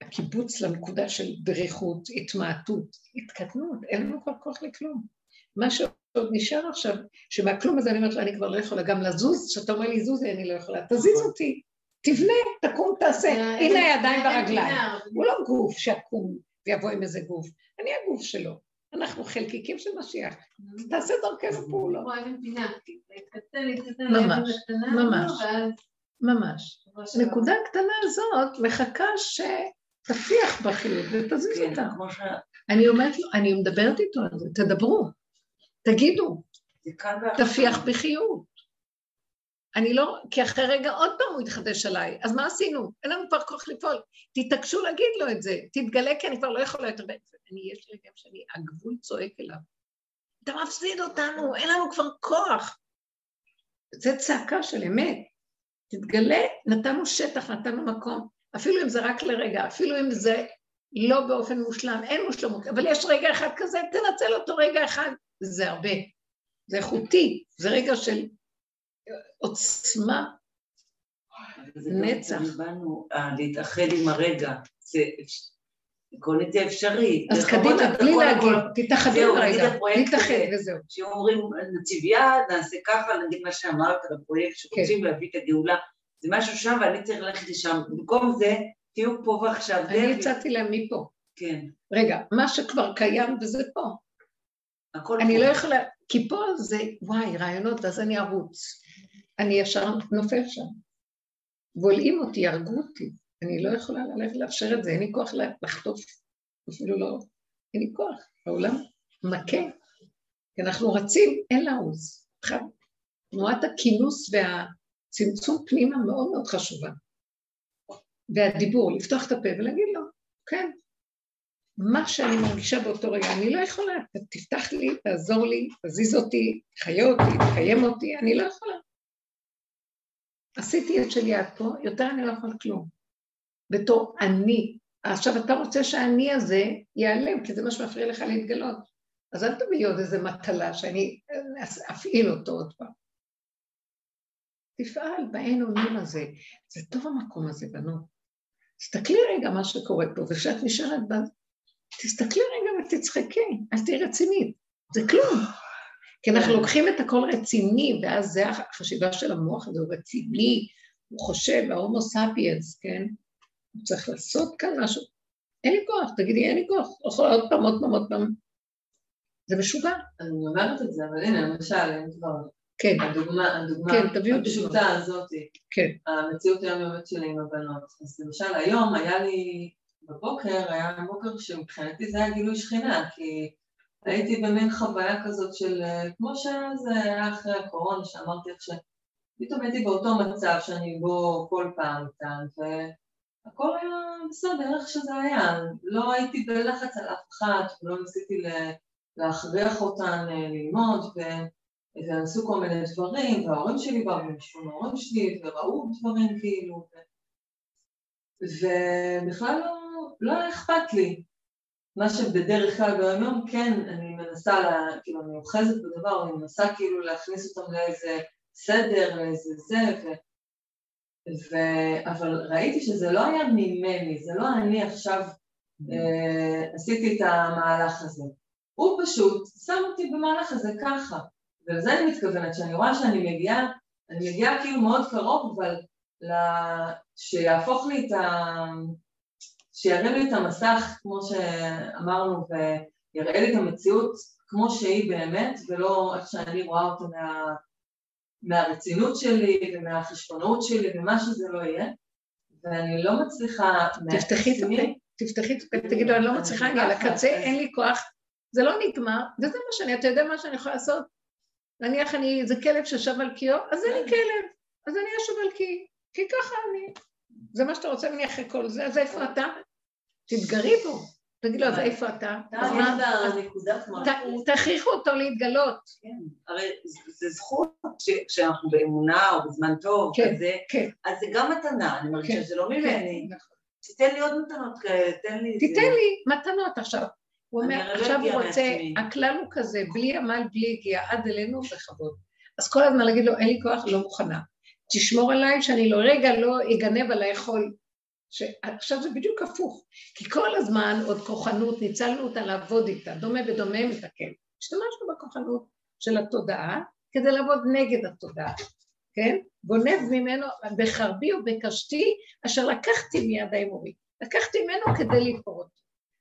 הקיבוץ לנקודה של דריכות, התמעטות, התקטנות, אין לנו כבר כוח לכלום. מה שעוד נשאר עכשיו, שמהכלום הזה אני אומרת לו, אני כבר לא יכולה גם לזוז, כשאתה אומר לי זוזי, אני לא יכולה, תזיז אותי, תבנה, תקום, תעשה, הנה הידיים והרגליים. הוא לא גוף שיקום ויבוא עם איזה גוף, אני הגוף שלו. אנחנו חלקיקים של משיח, תעשה דרכנו פעולות. ממש, ממש, ממש. הנקודה הקטנה הזאת מחכה שתפיח בחיות ותזיז כן, אותה. אני אומרת לו, אני מדברת איתו על זה, תדברו, תגידו, תפיח בחיות. אני לא, כי אחרי רגע עוד פעם הוא יתחדש עליי, אז מה עשינו? אין לנו כבר כוח לפעול. תתעקשו להגיד לו את זה, תתגלה כי אני כבר לא יכולה יותר... אני, יש לי רגע שאני, הגבול צועק אליו. אתה מפסיד אותנו, אין לנו כבר כוח. זה צעקה של אמת. תתגלה, נתנו שטח, נתנו מקום, אפילו אם זה רק לרגע, אפילו אם זה לא באופן מושלם, אין מושלמות, אבל יש רגע אחד כזה, תנצל אותו רגע אחד, זה הרבה. זה איכותי, זה רגע של עוצמה, נצח. אה, להתאחד עם הרגע, זה זה אפשרי. אז קדימה, בלי להגיד, תתאחדו רגע, תתאחד וזהו. שאומרים, נציב יד, נעשה ככה, נגיד מה שאמרת על הפרויקט, שרוצים להביא את הגאולה, זה משהו שם ואני צריך ללכת לשם. במקום זה, תהיו פה ועכשיו. אני הצעתי להם מפה. כן. רגע, מה שכבר קיים וזה פה. אני לא יכולה, כי פה זה, וואי, רעיונות, אז אני ארוץ. אני ישר נופל שם. בולעים אותי, הרגו אותי. אני לא יכולה ללכת לאפשר את זה, אין לי כוח לחטוף, אפילו לא, אין לי כוח. העולם מכה, כי אנחנו רצים, אין לעוז. תנועת הכינוס והצמצום פנימה מאוד מאוד חשובה. והדיבור, לפתוח את הפה ולהגיד לו, כן, מה שאני מרגישה באותו רגע, אני לא יכולה, תפתח לי, תעזור לי, תזיז אותי, תחיה אותי, תקיים אותי, אני לא יכולה. עשיתי את שלי עד פה, יותר אני לא יכולה כלום. בתור אני. עכשיו אתה רוצה שהאני הזה ייעלם, כי זה מה שמפריע לך להתגלות. אז אל תביא עוד איזה מטלה שאני אפעיל אותו עוד פעם. תפעל באין אונים הזה. זה טוב המקום הזה, בנות. תסתכלי רגע מה שקורה פה, וכשאת נשארת תסתכלי רגע ותצחקי, אז תהיי רצינית. זה כלום. כי אנחנו לוקחים את הכל רציני, ואז זה החשיבה של המוח הזה, הוא רציני, הוא חושב, ההומו ספיאנס, כן? הוא צריך לעשות כאן משהו. אין לי כוח, תגידי, אין לי כוח. יכול עוד פעם, עוד פעם, עוד פעם. זה משוגע. אני אומרת את זה, אבל הנה, למשל, אם כבר כן, הדוגמה, הדוגמה כן, תביאו הפשוטה הזאת, כן, המציאות היומיומית שלי עם הבנות. אז למשל היום היה לי, בבוקר, היה בוקר שמבחינתי זה היה גילוי שכינה, כי הייתי במין חוויה כזאת של, אה, כמו שזה היה אחרי הקורונה, שאמרתי לך שפתאום הייתי באותו מצב שאני בו כל פעם איתן, והכל היה בסדר, איך שזה היה. לא הייתי בלחץ על אף אחד, ולא ניסיתי להכריח אותן אה, ללמוד, ו... ועשו כל מיני דברים, וההורים שלי באו ומשהו מההורים שלי, וראו דברים כאילו. ובכלל לא, לא אכפת לי. מה שבדרך כלל ביום כן, אני מנסה, לה, כאילו, אני אוחזת בדבר, אני מנסה כאילו להכניס אותם לאיזה סדר, לאיזה זה, ו... ו... אבל ראיתי שזה לא היה ממני, זה לא אני עכשיו אה, עשיתי את המהלך הזה. הוא פשוט שם אותי במהלך הזה ככה. ולזה אני מתכוונת, שאני רואה שאני מגיעה, אני מגיעה כאילו מאוד קרוב, אבל שיהפוך לי את ה... שירים לי את המסך, כמו שאמרנו, ויראה לי את המציאות כמו שהיא באמת, ולא איך שאני רואה אותה מה... מהרצינות שלי ומהחשבונאות שלי ומה שזה לא יהיה, ואני לא מצליחה... תפתחי את הפה, תפתחי את הפה, תגידו, אני לא מצליחה להגיע לקצה, אין לי כוח, זה לא נגמר, וזה מה שאני, אתה יודע מה שאני יכולה לעשות? נניח אני, זה כלב ששב על קיו, אז אני כלב, אז אני אשב על קי, כי ככה אני. זה מה שאתה רוצה ממני אחרי כל זה, אז איפה אתה? תתגרי בו. תגיד לו, אז איפה אתה? תכריחו אותו להתגלות. כן, הרי זה זכות כשאנחנו באמונה או בזמן טוב, כן, כזה, כן. אז זה גם מתנה, אני מרגישה כן, שזה לא ממני. נכון. תיתן לי עוד מתנות כאלה, תן לי... תיתן לי מתנות עכשיו. הוא אומר, לא עכשיו הוא רוצה. הכלל הוא כזה, בלי עמל, בלי הגיעה, עד אלינו בכבוד. אז כל הזמן להגיד לו, אין לי כוח, לא מוכנה. תשמור עליי שאני לא רגע לא אגנב על האכול. עכשיו זה בדיוק הפוך, כי כל הזמן עוד כוחנות, ניצלנו אותה לעבוד איתה, דומה בדומה מתקן. השתמשנו בכוחנות של התודעה כדי לעבוד נגד התודעה, כן? גונב ממנו בחרבי ובקשתי, אשר לקחתי מיד האמורי. לקחתי ממנו כדי אותו.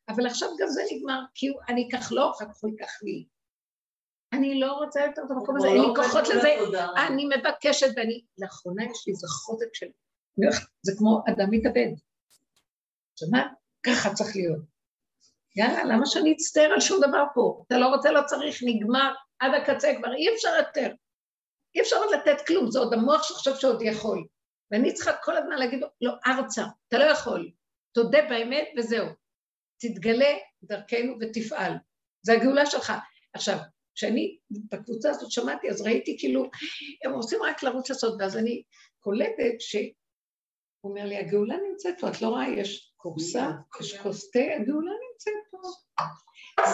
אבל עכשיו גם זה נגמר, כי אני אקח לו, אחר כך הוא ייקח לי. אני לא רוצה יותר את המקום הזה, אין לי כוחות לזה, אני מבקשת, ואני, לאחרונה יש לי איזה חוזק של... זה כמו אדם מתאבד. שמעת? ככה צריך להיות. יאללה, למה שאני אצטער על שום דבר פה? אתה לא רוצה, לא צריך, נגמר, עד הקצה כבר, אי אפשר יותר. אי אפשר עוד לתת כלום, זה עוד המוח שחושב שעוד יכול. ואני צריכה כל הזמן להגיד לו, לא, ארצה, אתה לא יכול. תודה באמת וזהו. תתגלה דרכנו ותפעל. זה הגאולה שלך. עכשיו, כשאני בקבוצה הזאת שמעתי, אז ראיתי כאילו, הם רוצים רק לרוץ לעשות, ואז אני קולטת ש... הוא אומר לי, הגאולה נמצאת פה, את לא רואה, יש קורסה, יש כוס תה, הגאולה נמצאת פה.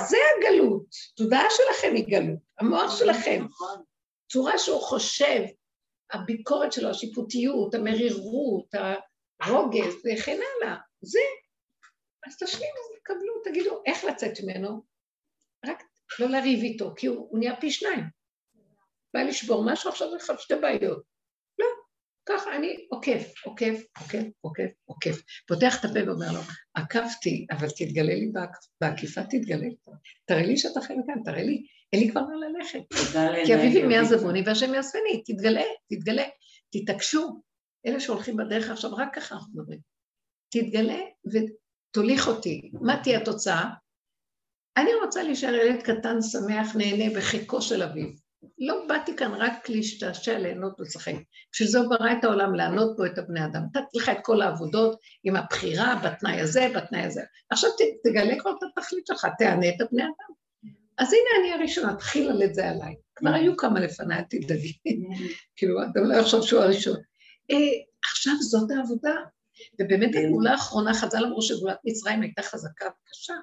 זה הגלות, תודעה שלכם היא גלות, המוח שלכם, נכון. צורה שהוא חושב, הביקורת שלו, השיפוטיות, המרירות, הרוגז וכן הלאה, זה. אז תשלימו, תקבלו, תגידו, איך לצאת ממנו? רק לא לריב איתו, כי הוא, הוא נהיה פי שניים. בא לשבור משהו, עכשיו זה לך שתי בעיות. ככה אני עוקף, עוקף, עוקף, עוקף, עוקף. פותח את הפה ואומר לו, עקפתי, אבל תתגלה לי בעק- בעקיפה, תתגלה לי. תראה לי שאתה חלק כאן, תראה לי, אין לי כבר מה ללכת. כי אביבי. יעזבוני והשם יעזבני, תתגלה, תתגלה, תתעקשו. אלה שהולכים בדרך עכשיו, רק ככה אנחנו מדברים. תתגלה ותוליך אותי. מה תהיה התוצאה? אני רוצה להישאר ילד קטן, שמח, נהנה בחיקו של אביו. לא באתי כאן רק להשתעשע, ליהנות ולשחק. בשביל זה הוא ברא את העולם, לענות בו את הבני אדם. נתתי לך את כל העבודות עם הבחירה בתנאי הזה, בתנאי הזה. עכשיו ת, תגלה כבר את התכלית שלך, תענה את הבני אדם. אז הנה אני הראשונה, תחיל על את זה עליי. כבר היו כמה לפניי, אל תדאגי. כאילו, אדם לא יחשוב שהוא הראשון. אה, עכשיו זאת העבודה. ובאמת הגאולה האחרונה, חז"ל אמרו שגאולת מצרים הייתה חזקה וקשה.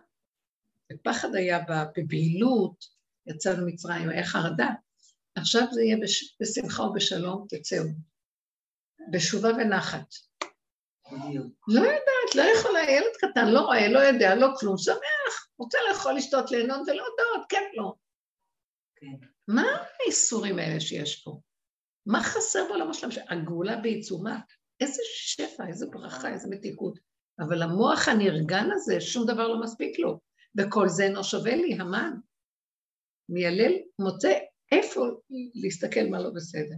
ופחד היה בה, בבהילות, יצאנו מצרים, היה חרדה. עכשיו זה יהיה בש... בשמחה ובשלום, תצאו. בשובה ונחת. לא יודעת, לא יכולה, ילד קטן, לא רואה, לא יודע, לא כלום, שמח, רוצה לאכול, לשתות, ליהנות ולהודות, כיף לו. כן. מה האיסורים האלה שיש פה? מה חסר בעולם שלם? הגאולה בעיצומה. איזה שפע, איזה ברכה, איזה מתיקות. אבל המוח הנרגן הזה, שום דבר לא מספיק לו. וכל זה אינו שווה לי, המן. מיילל, מוצא איפה להסתכל מה לא בסדר?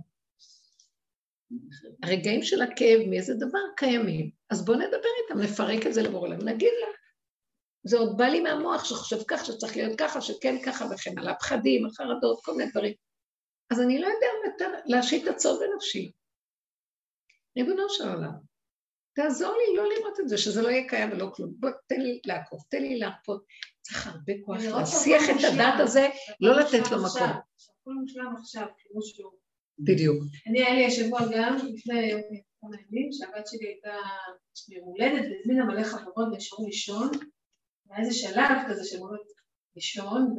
הרגעים של הכאב מאיזה דבר קיימים, אז בואו נדבר איתם, נפרק את זה למורה לנו, נגיד לה. זה עוד בא לי מהמוח שחושב כך, שצריך להיות ככה, שכן ככה וכן הלאה, פחדים, החרדות, כל מיני דברים. אז אני לא יודע יותר להשית עצור בנפשי. ריבונו של עולם, תעזור לי לא לראות את זה, שזה לא יהיה קיים ולא כלום. בוא, תן לי לעקוב, תן לי להרפות. צריך הרבה כוח להסיח את הדת הזה, לא לתת לו מקום. שהכל מושלם עכשיו, כמו שהוא. בדיוק. אני, היה לי השבוע גם, לפני כמה ימים, שהבת שלי הייתה יום הולדת, והזמינה מלא חברות וישבו לישון, והיה איזה שלב כזה שהן אומרות לישון,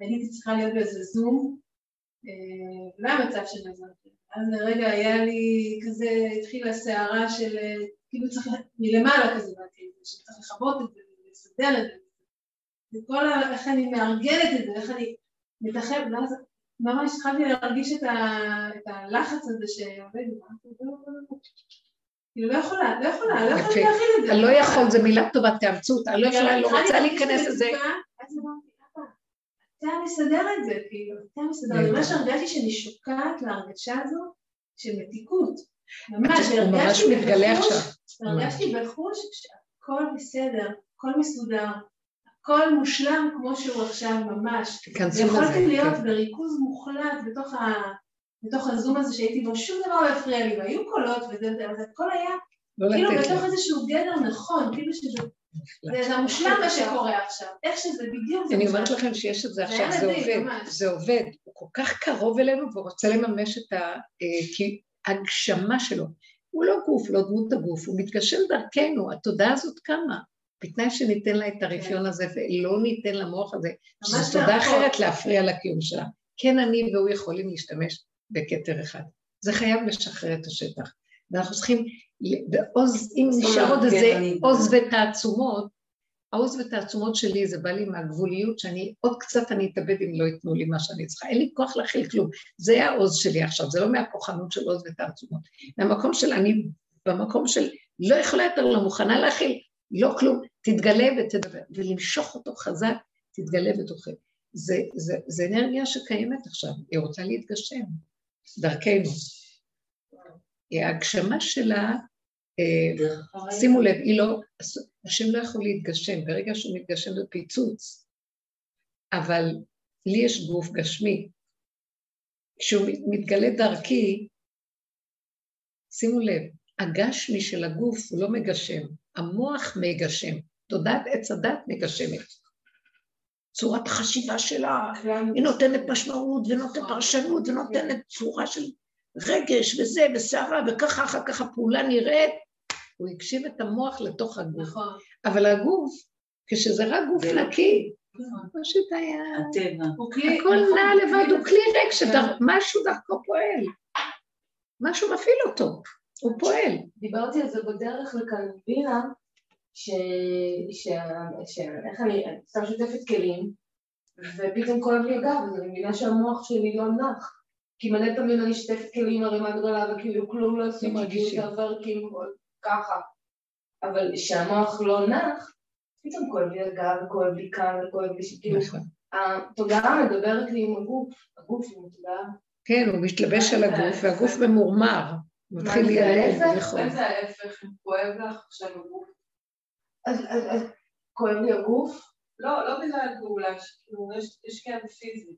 ואני הייתי צריכה להיות באיזה זום, אה, ולא היה מצב של נזרתי. אז לרגע היה לי כזה, התחילה סערה של, אה, כאילו צריך, מלמעלה כזה באתי, שצריך לכבות את זה, לסדר את זה, וכל ה... איך אני מארגנת את זה, איך אני מתאחד, ואז ממש התחלתי להרגיש את, ה, את הלחץ הזה שעובד, כאילו לא יכולה, לא יכולה, לא יכולה להכין את זה. הלא יכול זה מילה טובה, תאמצו אותה, לא יכולה, לא רוצה להיכנס לזה. אתה מסדר את זה, כאילו, אתה מסדר, אני ממש הרגשתי שאני שוקעת להרגשה הזו של מתיקות. ממש, מתגלה עכשיו. הרגשתי בחוש שהכל בסדר, הכל מסודר, הכל מושלם כמו שהוא עכשיו ממש. תיכנסו לזה. יכולתי להיות כן. בריכוז מוחלט בתוך, ה... בתוך הזום הזה שהייתי בו, שום דבר לא הפריע לי, והיו קולות וזה, אבל הכל היה לא כאילו בתוך. איזשהו גדר נכון, כאילו שזה זה זה המושלם מה שקורה עכשיו, איך שזה בדיוק זה אני מושלם. אומרת לכם שיש את זה עכשיו, זה עובד. זה עובד, הוא כל כך קרוב אלינו והוא רוצה לממש את ההגשמה שלו. הוא לא גוף, לא דמות הגוף, הוא מתגשם דרכנו, התודעה הזאת קמה, בתנאי שניתן לה את הרפיון הזה ולא ניתן למוח הזה, שזו מהחוק. אחרת להפריע לקיום שלה. כן אני והוא יכולים להשתמש בכתר אחד. זה חייב לשחרר את השטח. ואנחנו צריכים, ועוז, אם נשאר עוד איזה עוז ותעצומות, העוז ותעצומות שלי זה בא לי מהגבוליות, שאני עוד קצת אני אתאבד אם לא ייתנו לי מה שאני צריכה. אין לי כוח להכיל כלום. זה העוז שלי עכשיו, זה לא מהכוחנות של עוז ותעצומות. מהמקום של אני, במקום של לא יכולה יותר, לא מוכנה להכיל, לא כלום, תתגלה ותדבר, ולמשוך אותו חזק, תתגלה ותאכל. זה, זה, זה אנרגיה שקיימת עכשיו, היא רוצה להתגשם, דרכנו. ההגשמה שלה, אה. שימו לב, היא לא, השם לא יכול להתגשם, ברגע שהוא מתגשם זה פיצוץ. אבל לי יש גוף גשמי. כשהוא מתגלה דרכי, שימו לב, הגשמי של הגוף הוא לא מגשם, המוח מגשם, תודעת עץ הדת מגשמת. צורת החשיבה שלה, היא נותנת משמעות ונותנת פרשנות ונותנת צורה של רגש וזה וסערה וככה אחר כך הפעולה נראית, הוא הגשים את המוח לתוך הגוף. נכון, אבל הגוף, כשזה רק גוף לא- נקי, נכון. פשוט היה... הטבע. הכל נע לבד, הוא כלי ריק כן. שמשהו דרכו פועל. משהו מפעיל אותו, הוא פועל. דיברתי על זה בדרך לכאן עם בינה, ש... ש... ש... איך אני, אני סתם שוטפת כלים, ופתאום כואב לי הגב, אז אני מבינה שהמוח שלי לא נח. כי מלא פעמים אני שוטפת כלים ערימה גדולה, וכאילו כלום לא עשיתי. כאילו זה עובר כאילו ככה. אבל כשהמוח לא נח, פתאום כואב לי הגב, וכואב לי כאן, וכואב לי שכאילו, נכון. התודעה מדברת לי עם הגוף, הגוף עם התודעה. כן, הוא מתלבש על הגוף, והגוף ממורמר. מתחיל מה, להיעלם? ולכאוב. אולי זה ההפך, כואב לך עכשיו הגוף. אז, כואב לי הגוף, לא, לא בגלל הגאולה, שכאילו יש- יש כאב פיזי.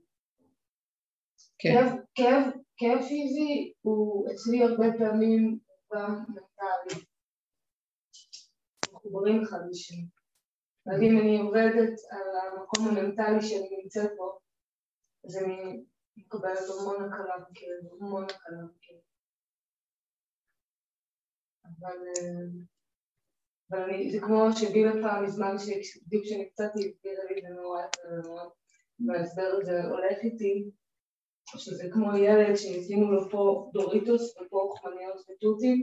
כן, כאב פיזי הוא אצלי הרבה פעמים גם מנטלי. מחוברים אחד לשני. אז אם אני עובדת על המקום המנטלי שאני נמצאת בו, אז אני מקבלת המון הקלה בכאב, המון הקלה בכאב. אבל, אה, אבל אני, זה כמו שגילה פעם מזמן, בדיוק כשנקצתי, הסבירה לי, זה נורא יפה ונורא, וההסבר הזה הולך איתי, שזה כמו ילד שהזמינו לו פה דוריטוס ופה אוכמניות ותותים,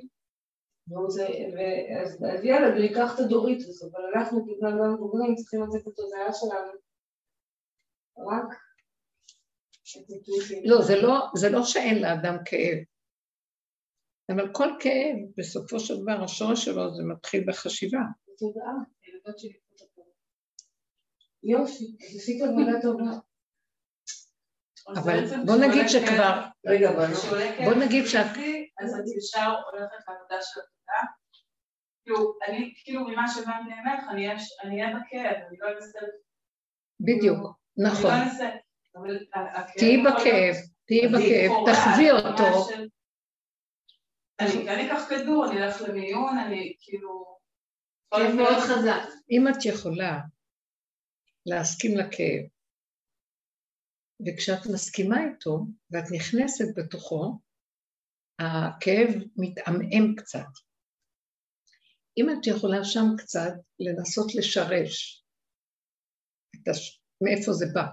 והוא זה, ואז, אז ילד הוא ייקח את הדוריטוס, אבל אנחנו כבני אדם מבוגרים צריכים לתת את התודעה שלנו רק. לא, זה לא, זה לא שאין לאדם כאב. אבל כל כאב, בסופו של דבר, השורש שלו זה מתחיל בחשיבה. תודעה. הילדות שלי פה פה. יופי, אז עשית עבודה טובה. אבל בוא נגיד שכבר, רגע. בוא נגיד שאת... אז את ישר הולכת לעבודה של התודה. כאילו, אני, כאילו ממה שהבנתי ממך, אני אהיה- אני בכאב, אני לא אנסה... בדיוק, אני נכון. לא אנסה... אבל ה- הכאב תהיי בכאב, תהיי בכאב, תחווי אותו. אני אני אקח כדור, אני אלך למיון, אני כאילו... כאב מאוד חזק. אם את יכולה להסכים לכאב, וכשאת מסכימה איתו ואת נכנסת בתוכו, הכאב מתעמעם קצת. אם את יכולה שם קצת לנסות לשרש את הש... מאיפה זה בא,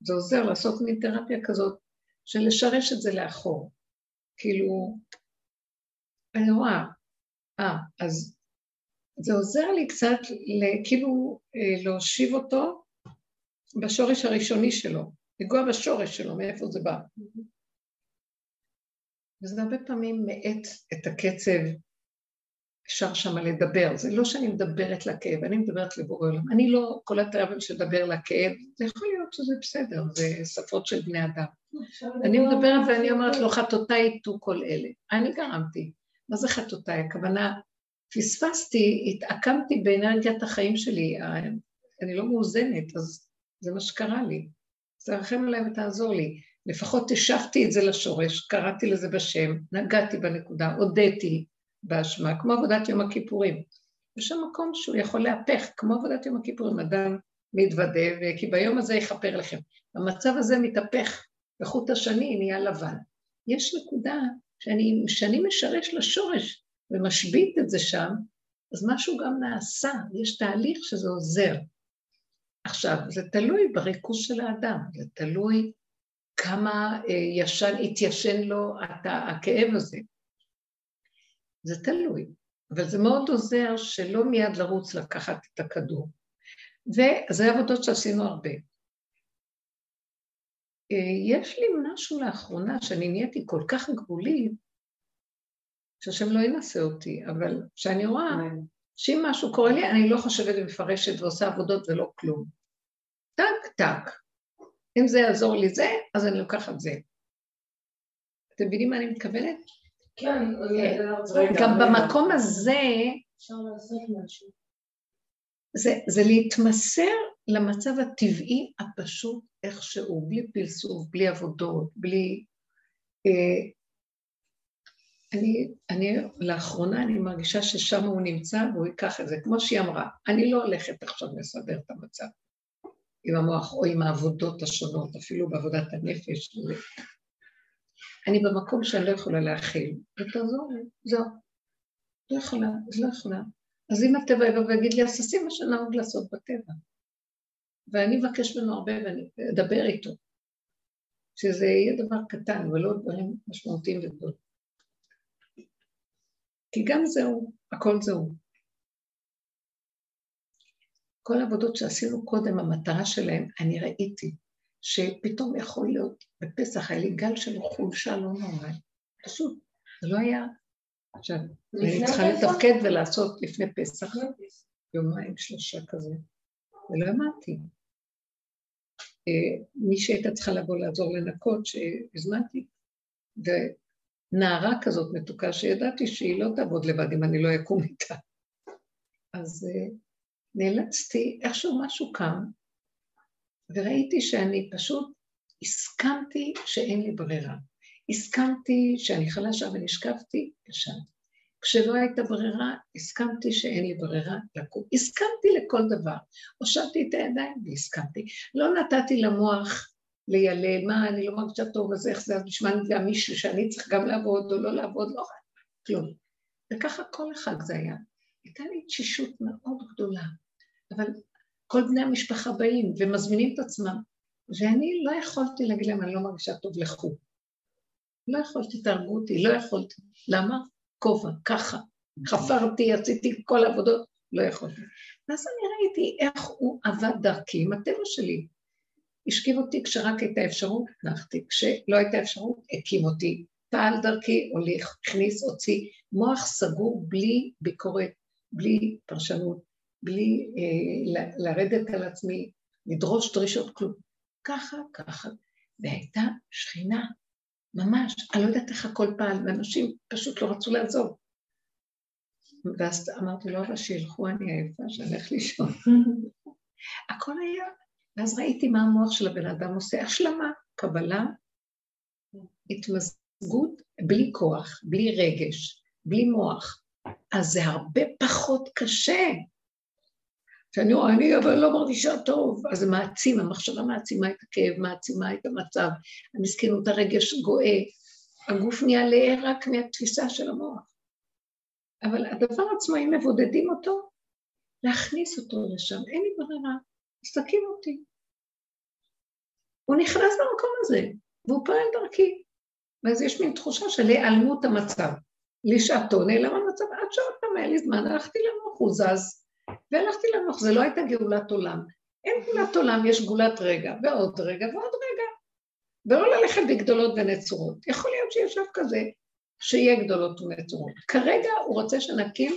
זה עוזר לעשות מין תרפיה כזאת של לשרש את זה לאחור. כאילו, אני רואה, אה, אז זה עוזר לי קצת כאילו אה, להושיב אותו בשורש הראשוני שלו, לגוע בשורש שלו, מאיפה זה בא. וזה הרבה פעמים מאט את הקצב, אפשר שמה לדבר. זה לא שאני מדברת לכאב, אני מדברת לבורא עולם. אני לא כל התרבל שדבר לכאב, זה יכול להיות שזה בסדר, זה שפות של בני אדם. אני מדברת ואני אומרת לו, חטאותיי יטו כל אלה. אני גרמתי. מה זה חטאותיי? הכוונה, פספסתי, התעקמתי באנרגיית החיים שלי, אני לא מאוזנת, אז זה מה שקרה לי. תרחם עליי ותעזור לי. לפחות השבתי את זה לשורש, קראתי לזה בשם, נגעתי בנקודה, הודיתי באשמה, כמו עבודת יום הכיפורים. יש שם מקום שהוא יכול להפך, כמו עבודת יום הכיפורים, אדם מתוודה, כי ביום הזה יכפר לכם. המצב הזה מתהפך, בחוט השני נהיה לבן. יש נקודה שאני, שאני משרש לשורש ומשבית את זה שם, אז משהו גם נעשה, יש תהליך שזה עוזר. עכשיו, זה תלוי בריכוז של האדם, זה תלוי כמה אה, ישן, התיישן לו הכאב הזה. זה תלוי, אבל זה מאוד עוזר שלא מיד לרוץ לקחת את הכדור. וזה עבודות שעשינו הרבה. אה, יש לי משהו לאחרונה שאני נהייתי כל כך גבולית, שהשם לא ינסה אותי, אבל כשאני רואה שאם משהו קורה לי, אני לא חושבת ומפרשת ועושה עבודות ולא כלום. טק, טק. אם זה יעזור לי זה, אז אני לוקחת זה. אתם מבינים מה אני מתכוונת? כן, גם במקום הזה, אפשר לעשות משהו. זה, זה להתמסר למצב הטבעי הפשוט איכשהו, בלי פלסוף, בלי עבודות, בלי... אה, אני, אני, לאחרונה אני מרגישה ששם הוא נמצא והוא ייקח את זה, כמו שהיא אמרה, אני לא הולכת עכשיו לסדר את המצב עם המוח או עם העבודות השונות, אפילו בעבודת הנפש. אני במקום שאני לא יכולה להכיל, ותעזור לי, זהו. לא יכולה, אז לא יכולה. אז אם הטבע יבוא ויגיד לי, אז תעשי מה שנהוג לעשות בטבע. ואני אבקש ממנו הרבה ואני אדבר איתו. שזה יהיה דבר קטן ולא דברים משמעותיים וגדולים. כי גם זהו, הכל זהו. כל העבודות שעשינו קודם, המטרה שלהם, אני ראיתי שפתאום יכול להיות, בפסח היה לי גל של חולשה לא נורמלי. פשוט, זה לא היה... עכשיו, אני צריכה לתפקד ולעשות לפני פסח, יומיים, שלושה כזה, ולא האמנתי. מי שהייתה צריכה לבוא לעזור לנקות, שהזמנתי, ונערה כזאת מתוקה שידעתי שהיא לא תעבוד לבד אם אני לא אקום איתה. אז נאלצתי, איכשהו משהו קם, וראיתי שאני פשוט הסכמתי שאין לי ברירה. הסכמתי שאני חלשה ונשכבתי, ישנתי. כשלא הייתה ברירה, הסכמתי שאין לי ברירה לקום. הסכמתי לכל דבר. הושבתי את הידיים והסכמתי. לא נתתי למוח לילל, מה, אני לא מרגישה טוב, אז איך זה, אז נשמע לי גם מישהו שאני צריך גם לעבוד או לא לעבוד, לא, כלום. וככה כל אחד זה היה. הייתה לי תשישות מאוד גדולה, אבל כל בני המשפחה באים ומזמינים את עצמם, ואני לא יכולתי להגיד להם, אני לא מרגישה טוב, לכו. לא יכולתי, תהרגו אותי, לא יכולתי. למה? כובע, ככה. חפרתי, עשיתי כל העבודות, לא יכולתי. ואז אני ראיתי איך הוא עבד דרכי עם הטבע שלי. השכיב אותי כשרק הייתה אפשרות, נחתי. כשלא הייתה אפשרות, הקים אותי. פעל דרכי, הוליך, הכניס, הוציא. מוח סגור בלי ביקורת, בלי פרשנות, בלי אה, לרדת על עצמי, לדרוש דרישות כלום. ככה, ככה, והייתה שכינה, ממש, אני לא יודעת איך הכל פעל, ואנשים פשוט לא רצו לעזוב. ואז אמרתי לו, אבל שילכו, אני עייפה, שהלך לישון. הכל היה, ואז ראיתי מה המוח של הבן אדם עושה, השלמה, קבלה, התמזגות, בלי כוח, בלי רגש, בלי מוח. אז זה הרבה פחות קשה. שאני רואה, אני אבל לא מרגישה טוב, אז זה מעצים, המחשבה מעצימה את הכאב, מעצימה את המצב, המסכנות, הרגש גואה, הגוף נהיה לער רק מהתפיסה של המוח. אבל הדבר עצמו, אם מבודדים אותו, להכניס אותו לשם, אין לי ברירה, תקים אותי. הוא נכנס למקום הזה, והוא פועל דרכי. ואז יש מין תחושה של היעלמות המצב. לשעתו נעלם המצב, עד שעוד פעם היה לי זמן, הלכתי למוח, הוא זז, והלכתי למוח, זה לא הייתה גאולת עולם. אין גאולת עולם, יש גאולת רגע, ועוד רגע ועוד רגע. ולא ללכת בגדולות ונצורות. יכול להיות שישב כזה, שיהיה גדולות ונצורות. כרגע הוא רוצה שנקים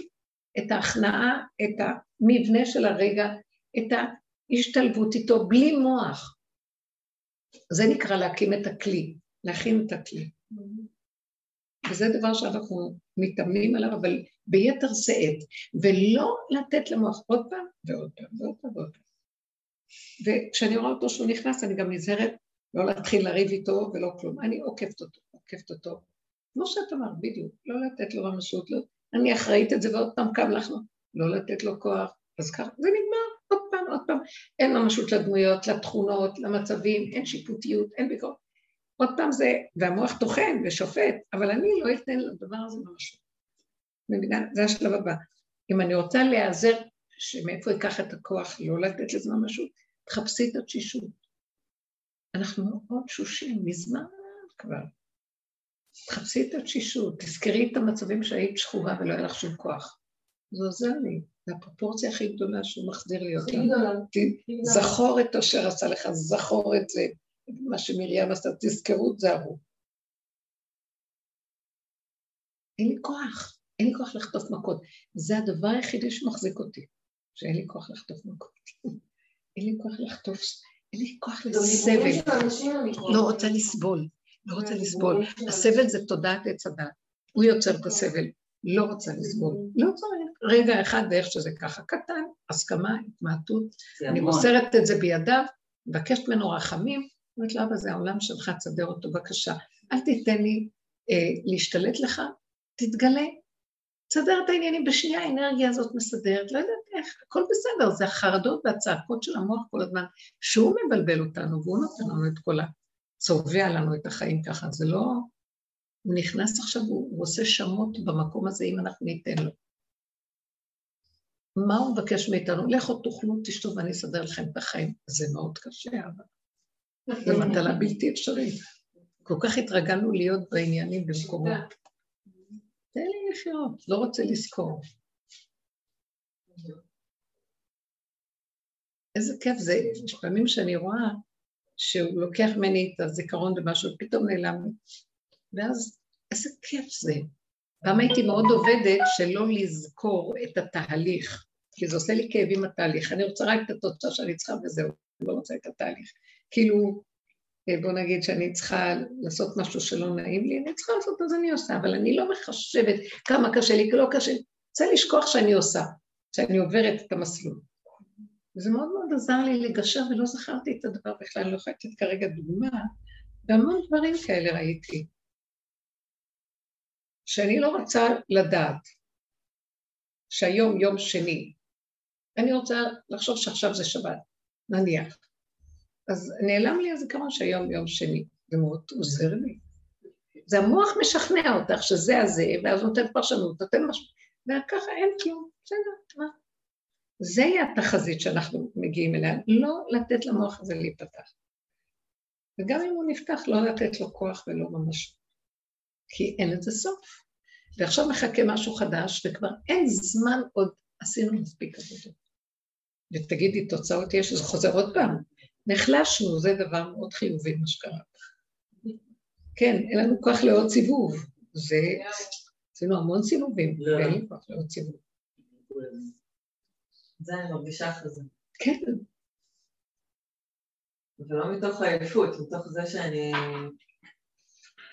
את ההכנעה, את המבנה של הרגע, את ההשתלבות איתו, בלי מוח. זה נקרא להקים את הכלי, להכין את הכלי. וזה דבר שאנחנו מתאמנים עליו, אבל ביתר שאת, ולא לתת למוח עוד פעם ועוד פעם ועוד פעם ועוד פעם. וכשאני רואה אותו שהוא נכנס, אני גם נזהרת לא להתחיל לריב איתו ולא כלום. אני עוקפת אותו, עוקפת אותו. כמו שאת אמרת, בדיוק, לא לתת לו ממשות, לא, אני אחראית את זה ועוד פעם קם לך, לא לתת לו כוח, אז ככה, זה נגמר, עוד פעם, עוד פעם. אין ממשות לדמויות, לתכונות, למצבים, אין שיפוטיות, אין ביקורת. עוד פעם זה, והמוח טוחן ושופט, אבל אני לא אתן לדבר הזה ממשות. מבינה? זה השלב הבא. אם אני רוצה להיעזר, שמאיפה אקח את הכוח לא לתת לזה ממשות, תחפשי את התשישות. אנחנו מאוד תשושים, מזמן כבר. תחפשי את התשישות, תזכרי את המצבים שהיית שחורה ולא היה לך שום כוח. זה עוזר לי, זה הפרופורציה הכי גדולה שהוא מחזיר לי אותה. זכור את אשר עשה לך, זכור את זה, מה שמרים עשתה, תזכרו, תזהרו. אין לי כוח. אין לי כוח לחטוף מכות. זה הדבר היחידי שמחזיק אותי, שאין לי כוח לחטוף מכות. אין לי כוח לחטוף, אין לי כוח לסבל. לא רוצה לסבול, לא רוצה לסבול. הסבל זה תודעת עץ הדת. הוא יוצר את הסבל. לא רוצה לסבול. לא צריך. רגע אחד ואיך שזה ככה קטן, הסכמה, התמעטות. אני מוסרת את זה בידיו, מבקשת ממנו רחמים, אומרת לו, אבא, זה העולם שלך, תסדר אותו, בבקשה. אל תיתן לי אה, להשתלט לך, תתגלה, תסדר את העניינים, בשנייה האנרגיה הזאת מסדרת, לא יודעת איך, הכל בסדר, זה החרדות והצעקות של המוח כל הזמן, שהוא מבלבל אותנו והוא נותן לנו את כל ה... צובע לנו את החיים ככה, זה לא... הוא נכנס עכשיו, הוא, הוא עושה שמות במקום הזה אם אנחנו ניתן לו. מה הוא מבקש מאיתנו? לכו תאכלו, תשתו ואני אסדר לכם את החיים. זה מאוד קשה, אבל זו מטלה בלתי אפשרית. כל כך התרגלנו להיות בעניינים במקומות. תן לי לחיות, לא רוצה לזכור. איזה כיף זה, יש פעמים שאני רואה שהוא לוקח ממני את הזיכרון ומשהו, פתאום נעלם לי. ואז איזה כיף זה. פעם הייתי מאוד עובדת שלא לזכור את התהליך, כי זה עושה לי כאבים התהליך. אני רוצה רק את התוצאה שאני צריכה וזהו, אני לא רוצה את התהליך. כאילו, אה, בוא נגיד שאני צריכה לעשות משהו שלא נעים לי, אני צריכה לעשות אז אני עושה, אבל אני לא מחשבת כמה קשה לי, לא קשה לי, רוצה לשכוח שאני עושה, שאני עוברת את המסלול. וזה מאוד מאוד עזר לי לגשר ולא זכרתי את הדבר בכלל, לא יכולה לתת כרגע דוגמה, והמון דברים כאלה ראיתי, שאני לא רוצה לדעת שהיום יום שני, אני רוצה לחשוב שעכשיו זה שבת, נניח. אז נעלם לי הזיכרון שהיום יום שני, זה מאוד עוזר לי. זה המוח משכנע אותך שזה הזה, ואז נותן פרשנות, נותן משהו, וככה אין כלום, בסדר, מה? זה יהיה התחזית שאנחנו מגיעים אליה, לא לתת למוח הזה להיפתח. וגם אם הוא נפתח, לא לתת לו כוח ולא ממש, כי אין לזה סוף. ועכשיו מחכה משהו חדש, וכבר אין זמן עוד, עשינו מספיק עבודות. ותגידי, תוצאות יש, זה חוזר עוד פעם. נחלשנו, זה דבר מאוד חיובי מה שקרה. כן, אין לנו כוח לעוד סיבוב. זה, עשינו המון סיבובים, לא. ואין לי כוח לעוד סיבוב. זה אני מרגישה אחרי. כן. ולא מתוך עייפות, מתוך זה שאני,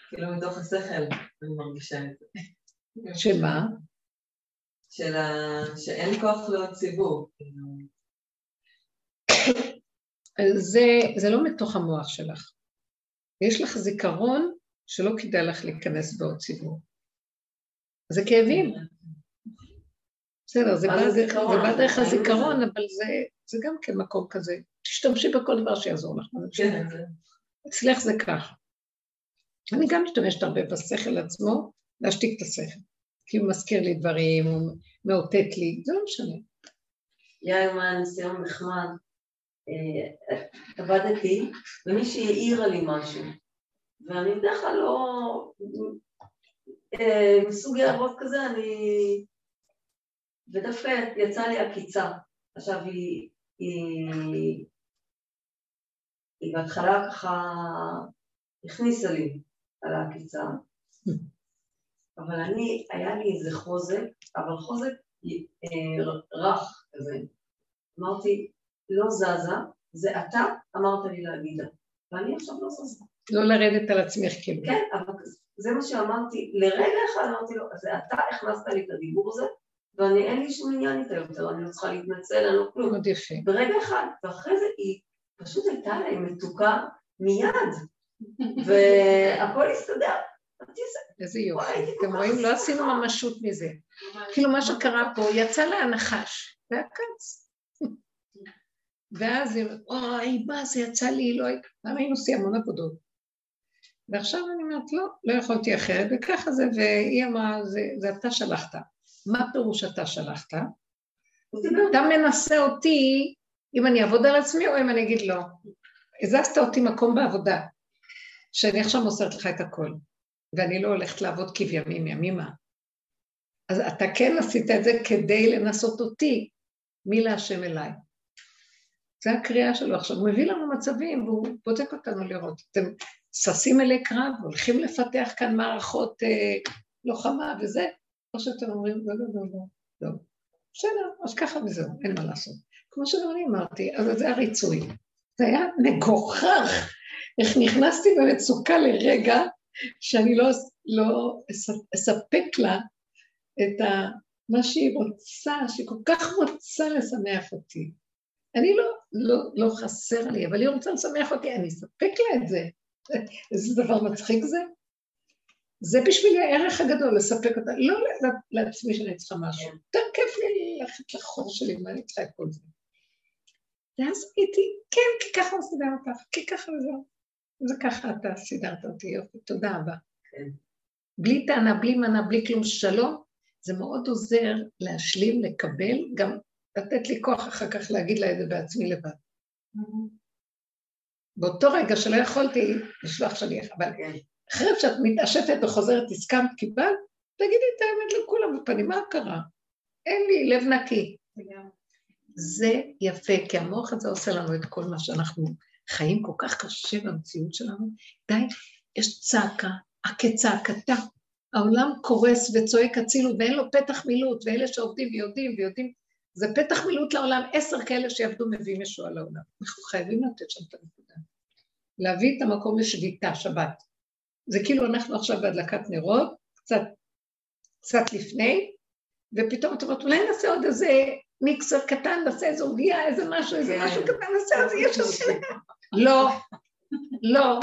כאילו מתוך השכל אני מרגישה את זה. שמה? של ה... שאין כוח לעוד ציבור. כאילו. זה, זה לא מתוך המוח שלך. יש לך זיכרון שלא כדאי לך להיכנס בעוד ציבור. זה כאבים. בסדר, זה מה בא זה? זה בא דרך לא הזיכרון. אבל זה, זה גם כן מקום כזה. תשתמשי בכל דבר שיעזור לך. כן. אצלך זה ככה. אני גם משתמשת הרבה בשכל עצמו, להשתיק את השכל. כי הוא מזכיר לי דברים, הוא מאותת לי, זה לא משנה. יום היה ניסיון נחמד, עבדתי, ומישהי העירה לי משהו, ואני בדרך כלל לא... אה, מסוג הערות כזה, אני... ודווקא יצאה לי עקיצה. עכשיו היא... היא... היא בהתחלה ככה הכניסה לי על העקיצה, אבל אני, היה לי איזה חוזק, אבל חוזק אה, רך כזה. אמרתי, לא זזה, זה אתה אמרת לי להגיד לה, ואני עכשיו לא זזה. לא לרדת על עצמך כאילו. כן, אבל זה מה שאמרתי, לרגע אחד אמרתי לו, זה אתה הכנסת לי את הדיבור הזה, ואני אין לי שום עניין איתה יותר, אני לא צריכה להתנצל, אני לא כלום. מאוד יפה. ברגע אחד, ואחרי זה היא פשוט הייתה להם מתוקה מיד, והכל הסתדר. אמרתי, "זה- איזה יופי. אתם רואים, לא שמחה." עשינו ממשות מזה. כאילו מה שקרה פה, יצא לה הנחש, והקץ. ואז היא אומרת, אוי, מה זה יצא לי, לא. למה היינו עושים המון עבודות? ועכשיו אני אומרת, לא, לא יכולתי אחרת, וככה זה, והיא אמרה, זה, זה אתה שלחת. מה פירוש אתה שלחת? דיבר אתה מנסה אותי אם אני אעבוד על עצמי או אם אני אגיד לא. הזזת אותי מקום בעבודה, שאני עכשיו מוסרת לך את הכל, ואני לא הולכת לעבוד כבימים ימימה. אז אתה כן עשית את זה כדי לנסות אותי, מי להשם אליי. זה הקריאה שלו. עכשיו, הוא מביא לנו מצבים, והוא בודק אותנו לראות. אתם ששים אלי קרב, הולכים לפתח כאן מערכות אה, לוחמה וזה, או שאתם אומרים, לא, לא, לא, לא, לא. בסדר, אז ככה וזהו, אין מה לעשות. כמו שגם אני אמרתי, אז זה הריצוי. זה היה מגוחך, איך נכנסתי במצוקה לרגע שאני לא, לא אס- אספק לה את ה, מה שהיא רוצה, שהיא כל כך רוצה לשמח אותי. אני לא, לא, לא חסר לי, אבל היא רוצה לשמח אותי, אני אספק לה את זה. איזה דבר מצחיק זה. זה בשבילי הערך הגדול, לספק אותה, לא לעצמי שאני צריכה משהו. יותר כיף לי ללכת לחור שלי, מה אני צריכה את כל זה? ואז הייתי, כן, כי ככה הוא סידר אותך, כי ככה וזהו. זה ככה אתה סידרת אותי, יופי, תודה רבה. כן. בלי טענה, בלי מנה, בלי כלום, שלום, זה מאוד עוזר להשלים, לקבל, גם לתת לי כוח אחר כך להגיד לה את זה בעצמי לבד. באותו רגע שלא יכולתי לשלוח שליח, אבל כן. אחרי שאת מתעשתת וחוזרת, הסכמת, קיבלת, תגידי את האמת לכולם בפנים, מה קרה? אין לי לב נקי. זה יפה, כי המוח הזה עושה לנו את כל מה שאנחנו חיים כל כך קשה במציאות שלנו. די, יש צעקה, כצעקתה. העולם קורס וצועק הצילו ואין לו פתח מילוט, ואלה שעובדים ויודעים ויודעים, זה פתח מילוט לעולם, עשר כאלה שיעבדו מביאים ישועה לעולם. אנחנו חייבים לתת שם את הנקודה. להביא את המקום לשביתה, שבת. זה כאילו אנחנו עכשיו בהדלקת נרות, קצת, קצת לפני, ופתאום את אומרת, אולי נעשה עוד איזה מיקסר קטן, נעשה איזה עוגיה, איזה משהו, איזה כן. משהו קטן, נעשה עוד יש עוד... לא, לא.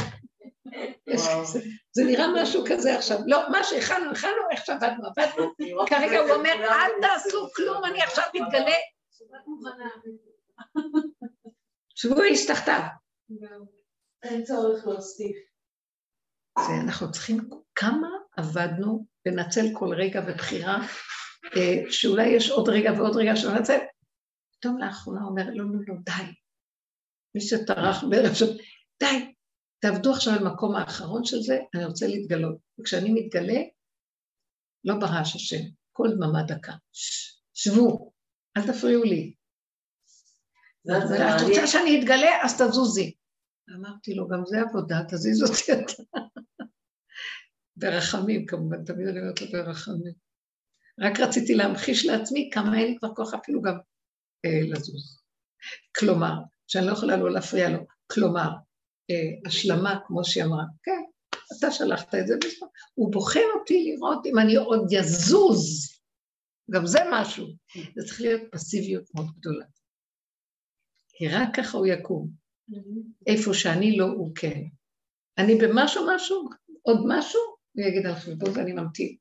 זה- נראה משהו כזה עכשיו. לא, מה שהכנו, הכנו, איך שעבדנו, עבדנו. כרגע הוא אומר, אל תעשו כלום, אני עכשיו מתגלה. שבו איש תחתיו. אין צורך להוסיף. זה אנחנו צריכים, כמה עבדנו לנצל כל רגע ובחירה, אה, שאולי יש עוד רגע ועוד רגע שננצל. פתאום לאחרונה אומר, לא, לא, לא, די. מי שטרח בערב של, די, תעבדו עכשיו במקום האחרון של זה, אני רוצה להתגלות. וכשאני מתגלה, לא ברעש השם, כל דממה דקה. שבו, אל תפריעו לי. זה- זה את מעניין. רוצה שאני אתגלה, אז תזוזי. אמרתי לו, גם זה עבודה, תזיז אותי אתה. ברחמים, כמובן, תמיד אני אומרת לו ברחמים. רק רציתי להמחיש לעצמי כמה אין לי כבר כוח אפילו גם אה, לזוז. כלומר, שאני לא יכולה לא להפריע לו. כלומר, השלמה, כמו שהיא אמרה, כן, אתה שלחת את זה, הוא בוחן אותי לראות אם אני עוד יזוז, גם זה משהו. זה צריך להיות פסיביות מאוד גדולה. כי רק ככה הוא יקום. איפה שאני לא, הוא כן. אני במשהו משהו, עוד משהו, הוא יגיד על חשבון ואני ממתין.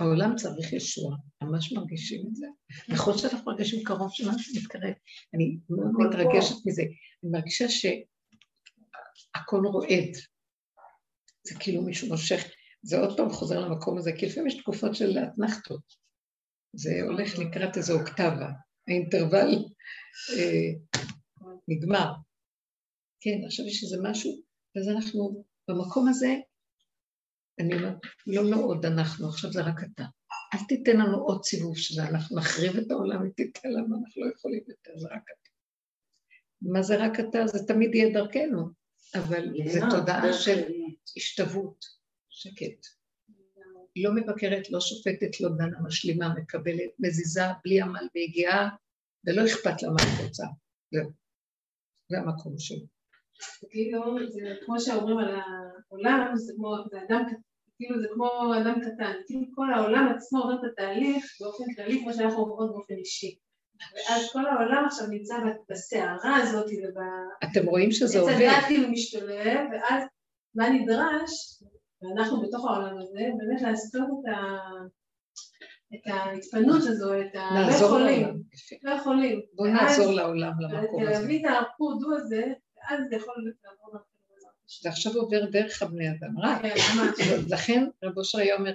העולם צריך ישוע, ממש מרגישים את זה. נכון שאנחנו מרגישים קרוב שמשהו מתקרב. אני מאוד מתרגשת מזה. אני מרגישה שהכל רועד. זה כאילו מישהו מושך, זה עוד פעם חוזר למקום הזה, כי לפעמים יש תקופות של אתנחתות. זה הולך לקראת איזו אוקטבה, האינטרוול אה, נגמר. כן, עכשיו יש איזה משהו, אז אנחנו במקום הזה אני אומרת, לא, לא אנחנו, עכשיו זה רק אתה. אל תיתן לנו עוד סיבוב שזה, אנחנו נחריב את העולם ותיתן לנו, אנחנו לא יכולים יותר, זה רק אתה. מה זה רק אתה? זה תמיד יהיה דרכנו, אבל זו תודעה של השתוות, שקט. לא מבקרת, לא שופטת, לא דנה, משלימה, מקבלת, מזיזה, בלי עמל ויגיעה, ולא אכפת לה מה את רוצה. זהו. זה המקום שלו. כאילו, זה כמו שאומרים על העולם, זה כמו, זה אדם, כאילו זה כמו אדם קטן, כאילו כל העולם עצמו עובר את התהליך באופן כללי כמו שאנחנו עוברות באופן אישי. ואז כל העולם עכשיו נמצא בסערה הזאת וב... אתם רואים שזה עובד. עץ הדת כאילו משתלב, ואז מה נדרש, ואנחנו בתוך העולם הזה, באמת לעשות את ה... את ההתפנות הזו, את ה... לא יכולים, לא יכולים. בואו נעזור לעולם למקום הזה. להביא את הפוד הזה, ואז זה יכול לעבור זה עכשיו עובר דרך הבני אדם, רק. כן, לכן רב אושר היה אומר,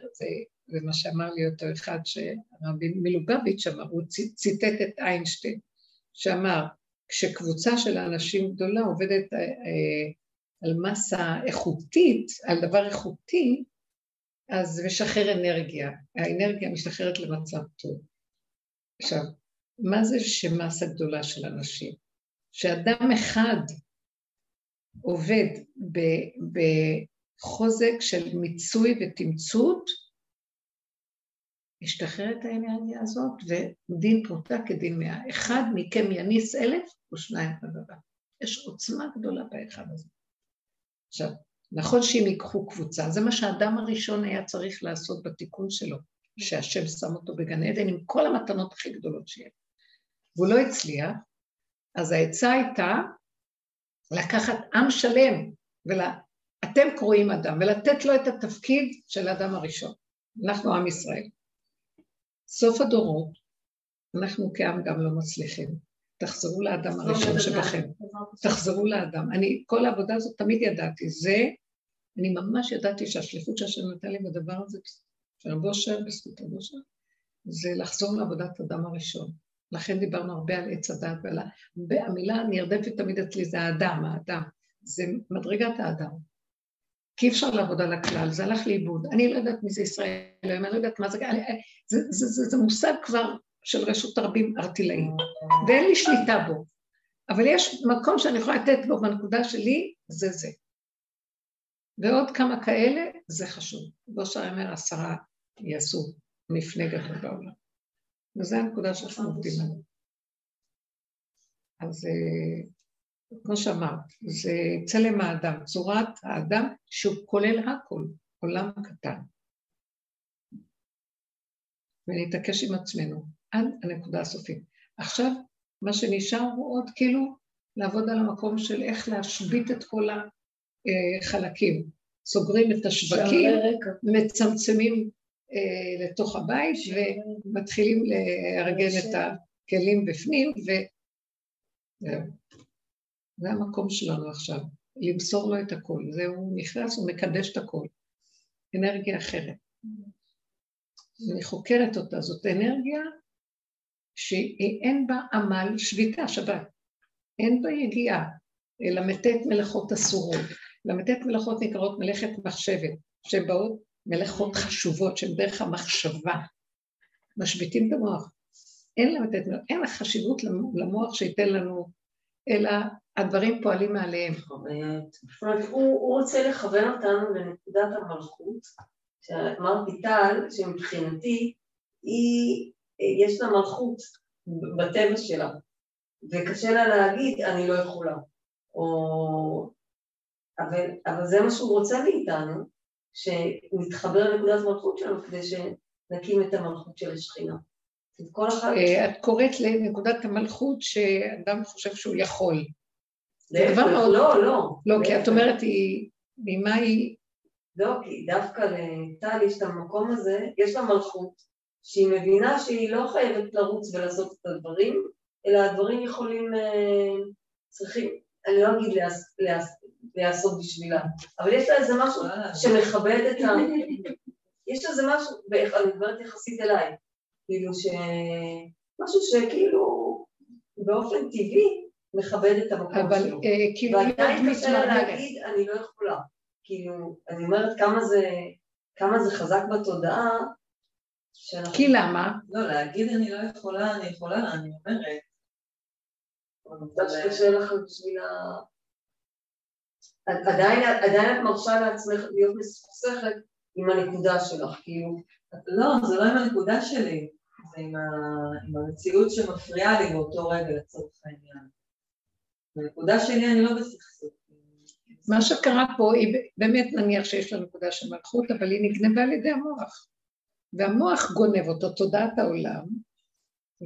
זה, מה שאמר לי אותו אחד שרבי מלובביץ' אמר, הוא ציטט את איינשטיין, שאמר, כשקבוצה של אנשים גדולה עובדת אה, אה, על מסה איכותית, על דבר איכותי, אז משחרר אנרגיה, האנרגיה משתחררת למצב טוב. עכשיו, מה זה שמסה גדולה של אנשים? שאדם אחד עובד בחוזק של מיצוי ותמצות, משתחרר את האנרגיה הזאת, ודין פרוטה כדין מאה. אחד מכם יניס אלף ושניים בדבר. יש עוצמה גדולה באחד הזה. עכשיו, נכון שאם ייקחו קבוצה, זה מה שהאדם הראשון היה צריך לעשות בתיקון שלו, שהשם שם אותו בגן עדן עם כל המתנות הכי גדולות שיש. והוא לא הצליח, אז העצה הייתה לקחת עם שלם, ואתם ול... קרואים אדם, ולתת לו את התפקיד של האדם הראשון. אנחנו עם ישראל. סוף הדורות, אנחנו כעם גם לא מצליחים. תחזרו לאדם הראשון שבכם. תחזרו לאדם. אני, כל העבודה הזאת תמיד ידעתי. זה, אני ממש ידעתי שהשליחות שהשם נתן לי בדבר הזה, של רבו אושר, בזכות רבו אושר, זה לחזור לעבודת אדם הראשון. לכן דיברנו הרבה על עץ הדת ועל המילה הנרדפת תמיד אצלי זה האדם, האדם. זה מדרגת האדם. כי אי אפשר לעבוד על הכלל, זה הלך לאיבוד. אני לא יודעת מי זה ישראל אני לא יודעת מה זה, אני, זה, זה, זה, זה מושג כבר של רשות הרבים ארטילאי, ואין לי שליטה בו. אבל יש מקום שאני יכולה לתת בו בנקודה שלי, זה זה. ועוד כמה כאלה, זה חשוב. לא שאני אומר, עשרה יעשו מפנה גדול בעולם. וזו הנקודה שאנחנו עובדים עליה. אז אה, כמו שאמרת, זה צלם האדם, צורת האדם שהוא כולל הכל, עולם קטן. ונתעקש עם עצמנו עד הנקודה הסופית. עכשיו, מה שנשאר הוא עוד כאילו לעבוד על המקום של איך להשבית את כל החלקים. סוגרים את השווקים, מצמצמים אה, לתוך הבית ומתחילים לארגן את הכלים בפנים וזהו. זה המקום שלנו עכשיו, למסור לו את הכל. זהו, נכנס, הוא מקדש את הכל. אנרגיה אחרת. אני חוקרת אותה, זאת אנרגיה שאין בה עמל שביתה, שבת. אין בה יגיעה, למתת מלאכות אסורות. למתת מלאכות נקראות מלאכת מחשבת, שבאות מלאכות חשובות שהן דרך המחשבה. משביתים את המוח. אין לתת, אין חשיבות למוח שייתן לנו, אלא הדברים פועלים מעליהם. הוא רוצה לכוון אותנו לנקודת המלכות, שאמרתי טל, שמבחינתי היא, יש לה מלכות בטבע שלה, וקשה לה להגיד, אני לא יכולה. או... אבל, אבל זה מה שהוא רוצה מאיתנו, שנתחבר לנקודת מלכות שלנו כדי שנקים את המלכות של השכינה. אה, את קוראת לנקודת המלכות שאדם חושב שהוא יכול. זה דבר מאוד... לא, לא. לא, כי את אומרת, היא... ממה היא... לא, כי דווקא לטל יש את המקום הזה, יש לה מלכות, שהיא מבינה שהיא לא חייבת לרוץ ולעשות את הדברים, אלא הדברים יכולים, אה, צריכים, אני לא אגיד להיעשות בשבילה, אבל יש לה איזה משהו שמכבד את ה... יש איזה משהו, אני מדברת יחסית אליי, כאילו ש... משהו שכאילו באופן טבעי מכבד את המקום אבל, שלו. אבל אה, כאילו... ועדיין קשה לה להגיד, אני לא יכולה. כאילו, אני אומרת כמה זה, כמה זה חזק בתודעה, שאנחנו... כי למה? לא, להגיד אני לא יכולה, אני יכולה, אני אומרת. אבל שקשה לך בשביל ה... עדיין, עדיין את מרשה לעצמך להיות מסוכסכת עם הנקודה שלך, כאילו... לא, זה לא עם הנקודה שלי, זה עם, ה... עם המציאות שמפריעה לי באותו רגע לצורך העניין. בנקודה שלי אני לא בסכסוך. מה שקרה פה, היא באמת נניח שיש לה נקודה של מלכות, אבל היא נגנבה על ידי המוח. והמוח גונב אותו, תודעת העולם,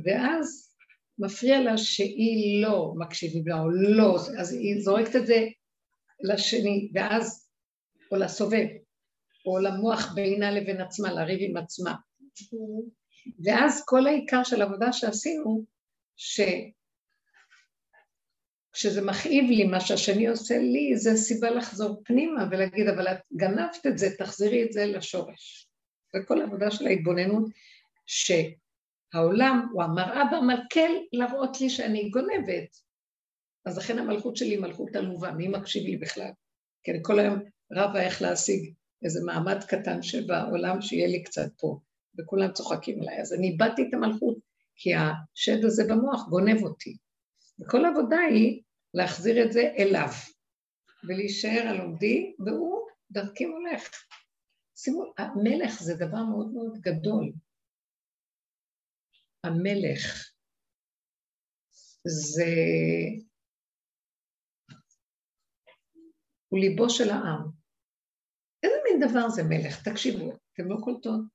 ואז מפריע לה שהיא לא מקשיבה לה, או לא, אז היא זורקת את זה לשני, ואז, או לסובב, או למוח בינה לבין עצמה, לריב עם עצמה. ואז כל העיקר של העבודה שעשינו, ש... כשזה מכאיב לי מה שהשני עושה לי, זה סיבה לחזור פנימה ולהגיד, אבל את גנבת את זה, תחזירי את זה לשורש. וכל העבודה של ההתבוננות, שהעולם הוא המראה במקל להראות לי שאני גונבת. אז לכן המלכות שלי היא מלכות עלובה, מי מקשיב לי בכלל? כי אני כל היום רבה איך להשיג איזה מעמד קטן שבעולם שיהיה לי קצת פה, וכולם צוחקים עליי. אז אני איבדתי את המלכות, כי השד הזה במוח גונב אותי. וכל העבודה היא להחזיר את זה אליו, ולהישאר על עומדי, והוא דרכי הולך. שימו, המלך זה דבר מאוד מאוד גדול. המלך זה... הוא ליבו של העם. איזה מין דבר זה מלך? תקשיבו, אתם לא קולטות.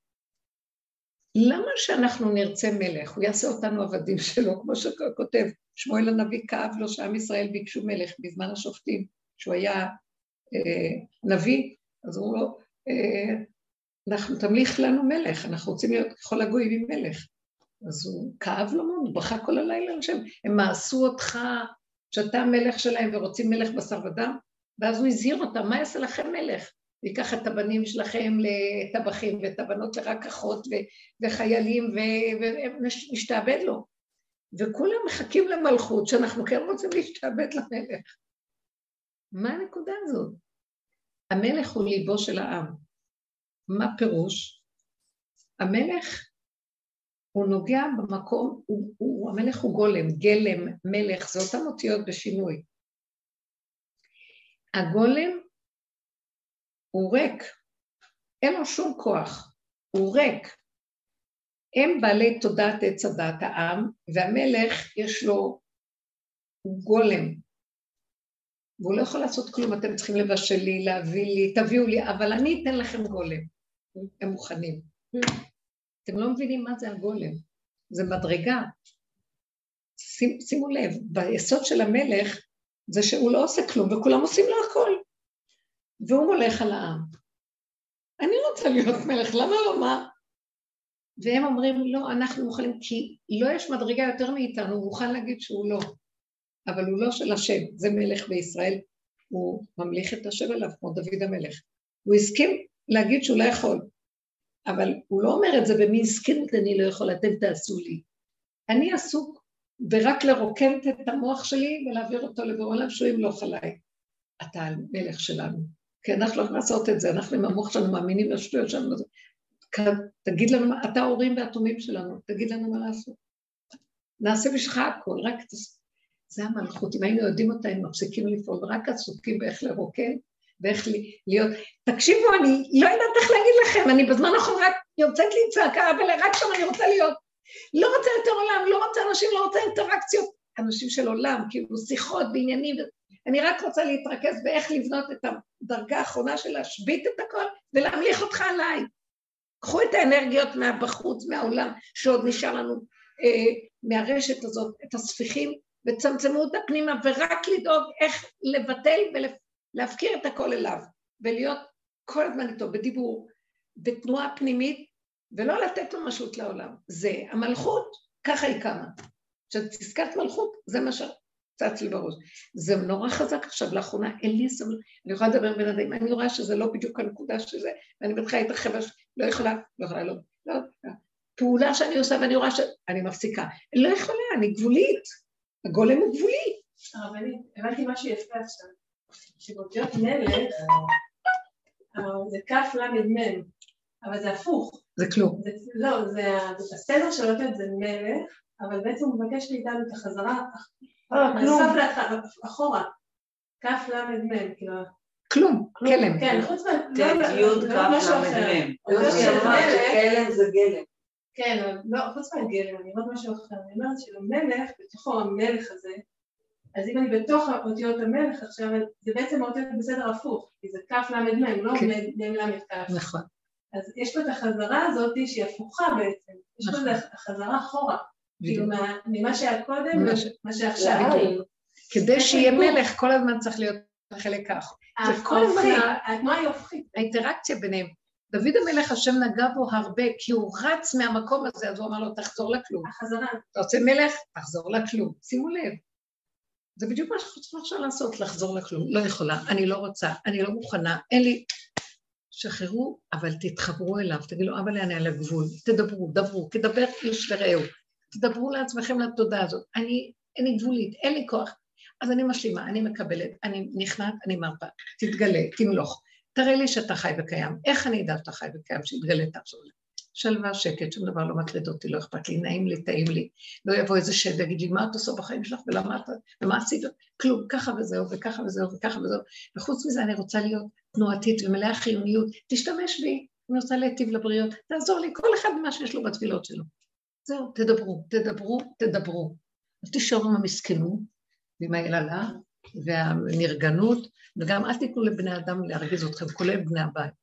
למה שאנחנו נרצה מלך? הוא יעשה אותנו עבדים שלו, כמו שכותב שמואל הנביא כאב לו שעם ישראל ביקשו מלך בזמן השופטים, שהוא היה אה, נביא, אז הוא לו, אה, אנחנו תמליך לנו מלך, אנחנו רוצים להיות ככל הגויים עם מלך. אז הוא כאב לו מאוד, הוא בכה כל הלילה לשם, הם מאסו אותך שאתה המלך שלהם ורוצים מלך בשר ודם, ואז הוא הזהיר אותם, מה יעשה לכם מלך? ייקח את הבנים שלכם לטבחים ואת הבנות לרקחות וחיילים ונשתעבד לו. וכולם מחכים למלכות שאנחנו כן רוצים להשתעבד למלך. מה הנקודה הזאת? המלך הוא ליבו של העם. מה פירוש? המלך הוא נוגע במקום, הוא, הוא, המלך הוא גולם, גלם, מלך, זה אותן אותיות בשינוי. הגולם הוא ריק, אין לו שום כוח, הוא ריק. הם בעלי תודעת עץ הדת העם, והמלך יש לו גולם, והוא לא יכול לעשות כלום, אתם צריכים לבשל לי, להביא לי, תביאו לי, אבל אני אתן לכם גולם. הם מוכנים. אתם לא מבינים מה זה הגולם, זה מדרגה. שימו לב, ביסוד של המלך זה שהוא לא עושה כלום וכולם עושים לו הכל. והוא מולך על העם. אני רוצה להיות מלך, למה לא מה? והם אומרים, לא, אנחנו מוכנים, כי לא יש מדרגה יותר מאיתנו, הוא מוכן להגיד שהוא לא. אבל הוא לא של השם, זה מלך בישראל, הוא ממליך את השם עליו, כמו דוד המלך. הוא הסכים להגיד שהוא לא יכול, אבל הוא לא אומר את זה במי הסכימות אני לא יכול, אתם תעשו לי. אני עסוק ברק לרוקן את המוח שלי ולהעביר אותו לבורא עולם שהוא ימלוך עליי. אתה המלך שלנו. כי אנחנו לא יכולים לעשות את זה, אנחנו עם המוח שלנו מאמינים לשטויות שלנו. תגיד לנו, אתה ההורים והתומים שלנו, תגיד לנו מה לעשות. נעשה בשבילך הכל, רק זה המלכות, אם היינו יודעים אותה, היינו מפסיקים לפעול, רק עסוקים באיך לרוקן ואיך להיות. תקשיבו, אני לא יודעת איך להגיד לכם, אני בזמן האחרון רק יוצאת לי צעקה, אבל רק שם אני רוצה להיות. לא רוצה יותר עולם, לא רוצה אנשים, לא רוצה אינטראקציות. אנשים של עולם, כאילו שיחות בעניינים, אני רק רוצה להתרכז באיך לבנות את הדרגה האחרונה של להשבית את הכל ולהמליך אותך עליי. קחו את האנרגיות מהבחוץ, מהעולם, שעוד נשאר לנו אה, מהרשת הזאת, את הספיחים, וצמצמו אותה פנימה, ורק לדאוג איך לבטל ולהפקיר את הכל אליו, ולהיות כל הזמן איתו, בדיבור, בתנועה פנימית, ולא לתת ממשות לעולם. זה המלכות, ככה היא קמה. כשתזכרת מלכות, זה מה שצץ לי בראש. זה נורא חזק עכשיו, לאחרונה, אין לי סבלנות, אני יכולה לדבר בין אדם, אני רואה שזה לא בדיוק הנקודה של זה, ואני מתחילה להתרחב, לא יכולה, לא יכולה, לא, לא, לא. פעולה שאני עושה ואני רואה מפסיקה. אני לא יכולה, אני גבולית. הגולם הוא גבולי. הרבנית, הבנתי משהו יפה עכשיו, שבאותיות מלך, זה כף ל"ד מ', אבל זה הפוך. זה כלום. זה, לא, זה הסדר של האותיות זה מלך, אבל בעצם הוא מבקש מאיתנו את החזרה, אה, כלום. מהסוף אחורה, כף ל"ד מ', כאילו, כלום, כלם. כן, חוץ מה... ט' לא- י' לא כ' משהו ל' אחר. מ'. אותיות יוסי של אמר מלך, שכלם זה גלם. כן, לא, חוץ מהגלם, אני אומרת משהו אחר, אני אומרת שלמלך, בתוכו המלך הזה, אז אם אני בתוך אותיות המלך עכשיו, זה בעצם האותיות בסדר הפוך, כי זה כ' ל' מ', לא כן. מ' ל' כ'. נכון. אז יש פה את החזרה הזאת שהיא הפוכה בעצם, יש פה נכון. את החזרה אחורה, כאילו ממה שהיה קודם ומה שעכשיו. לאן? כדי שיהיה מלך, כל הזמן צריך להיות חלק כך. זה כל הזמן התנועה היא הופכית. האינטראקציה ביניהם. דוד המלך, השם נגע בו הרבה, כי הוא רץ מהמקום הזה, אז הוא אמר לו, תחזור לכלום. החזרה, אתה רוצה מלך? תחזור לכלום. שימו לב. זה בדיוק מה שאנחנו צריכים עכשיו לעשות, לחזור לכלום. לא יכולה, אני לא רוצה, אני לא מוכנה, אין לי... שחררו, אבל תתחברו אליו, תגידו, אבל אני על הגבול, תדברו, דברו, כדבר איש לרעהו. תדברו לעצמכם לתודעה הזאת. אני, אני גבולית, אין לי כוח. אז אני משלימה, אני מקבלת, אני נכנעת, אני מרפה. תתגלה, תמלוך. תראה לי שאתה חי וקיים. איך אני אדע שאתה חי וקיים? שיתגלה תחזור לי. שלווה, שקט, שום דבר לא מטריד אותי, לא אכפת לי, נעים לי, טעים לי. לא יבוא איזה שד ויגיד לי, מה את עושה בחיים שלך ולמה את... ומה עשית? כלום, ככה וזהו, וככה וזהו, וככה וזהו. וחוץ מזה אני רוצה להיות תנועתית ומלאה חיוניות. תשתמש בי, אני רוצה להיטיב לבריות, תעזור לי, כל אחד מה שיש לו בתפילות שלו. זהו, תדברו, תדברו, תדברו. אז תישארו עם המסכנות ועם היללה והנרגנות, וגם אל תיתנו לבני אדם להרגיז אתכם, כולל בני הבית.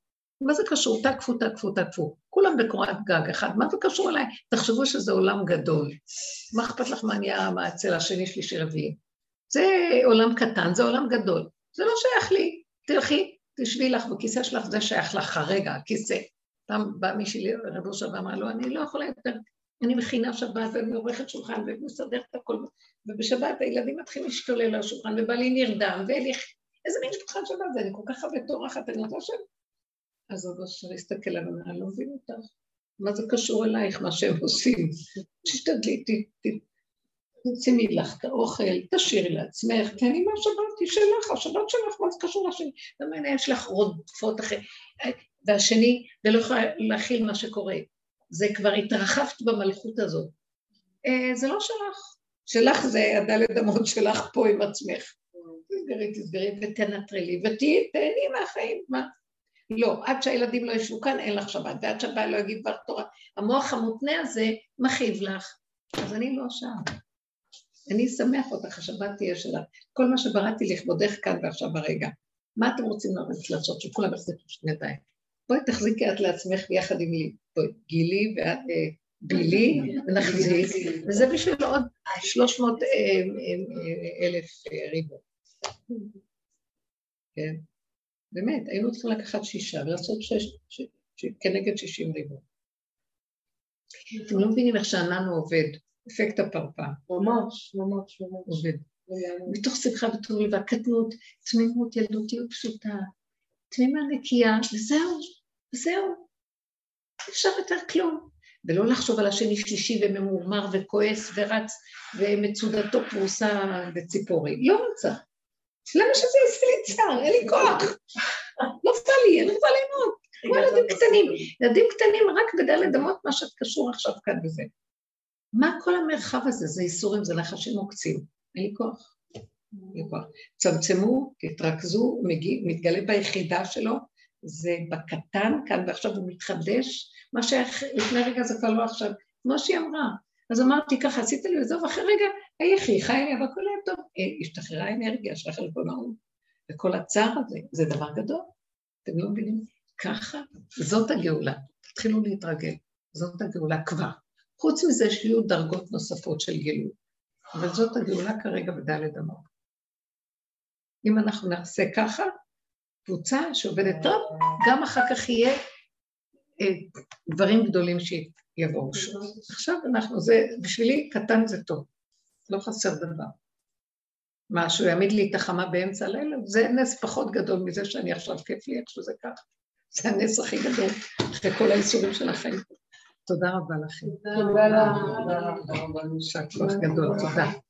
מה זה קשור? תקפו, תקפו, תקפו. כולם בקורת גג אחד, מה זה קשור אליי? תחשבו שזה עולם גדול. מה אכפת לך מה נהיה מה השני, שלישי, רביעי? זה עולם קטן, זה עולם גדול. זה לא שייך לי. תלכי, תשבי לך בכיסא שלך, זה שייך לך כרגע, הכיסא. פעם בא מישהי לרב אושר ואמר לו, אני לא יכולה יותר, אני מכינה שבת ואני עורכת שולחן ומסדרת את הכל, ובשבת הילדים מתחילים להשתולל על השולחן, ובעלי נרדם, ואין לי... איזה מין שולחן שבת זה, אני כל כך אוהבת טורחת, אני רוצה ש... אז רב אושר הסתכל עליו, אמר, אני לא מבין אותך. מה זה קשור אלייך, מה שהם עושים? תשתדלי, תשימי לך את האוכל, תשאירי לעצמך, תהני מהשבת, היא שלך, השבת שלך, מה זה קשור לשני? למה יש לך רודפות אחרי... והשני, ולא יכולה להכיל מה שקורה. זה כבר התרחבת במלכות הזאת. אה, זה לא שלך. שלך זה הדלת אמות שלך פה עם עצמך. תסגרי, תסגרי ותנטרלי, ותהיי, תהני מהחיים, מה? לא, עד שהילדים לא ישבו כאן אין לך שבת, ועד שהבעל לא יגיד דבר תורה. המוח המותנה הזה מכאיב לך, אז אני לא שם. אני אשמח אותך, השבת תהיה שלך. כל מה שבראתי לכבודך כאן ועכשיו ברגע. מה אתם רוצים לעשות? שכולם יחזיקו שני ידיים. בואי תחזיקי את לעצמך ביחד עם לי. בואי, גילי ואת אה, בילי, ונחזיק, וזה בשביל עוד 300 אה, אה, אלף ריבוע. כן. באמת, היינו צריכים לקחת שישה ולעשות שש, כנגד שישים ריבוע. אתם לא מבינים איך שעננו עובד, אפקט הפרפר, ממש, ממש, ממש. עובד. מתוך שמחה וטוב לב, והקטנות, תמימות, ילדותיות פשוטה, תמימה נקייה, וזהו, וזהו. אי אפשר יותר כלום. ולא לחשוב על השני שלישי וממורמר וכועס ורץ ומצודתו פרוסה בציפורי. לא רוצה. למה שזה יעשה לי צער? אין לי כוח. לא בא לי, אני רוצה ליהנות. כמו ילדים קטנים. ילדים קטנים רק בדלת אמות מה שקשור עכשיו כאן וזה. מה כל המרחב הזה? זה ייסורים, זה נחשים עוקצים. אין לי כוח. אין לי כוח. צמצמו, תתרכזו, מתגלה ביחידה שלו, זה בקטן, כאן ועכשיו הוא מתחדש, מה שהיה לפני רגע זה כבר לא עכשיו, כמו שהיא אמרה. אז אמרתי ככה, עשית לי וזהו, ואחרי רגע היחי חי והכל היה טוב, אה, השתחררה האנרגיה של החלבונאות, וכל הצער הזה, זה דבר גדול. אתם לא מבינים? ככה, זאת הגאולה. תתחילו להתרגל, זאת הגאולה כבר. חוץ מזה שיהיו דרגות נוספות של גילוי. אבל זאת הגאולה כרגע בדלת אמות. אם אנחנו נעשה ככה, קבוצה שעובדת טוב, גם אחר כך יהיה אה, דברים גדולים שיבואו. עכשיו אנחנו, זה, בשבילי קטן זה טוב, לא חסר דבר. מה, שהוא יעמיד לי את החמה באמצע הלילה? זה נס פחות גדול מזה שאני עכשיו כיף לי איך שזה ככה. זה הנס הכי גדול, אחרי כל האיסורים של החיים. תודה רבה לכם. תודה רבה. כוח גדול, תודה.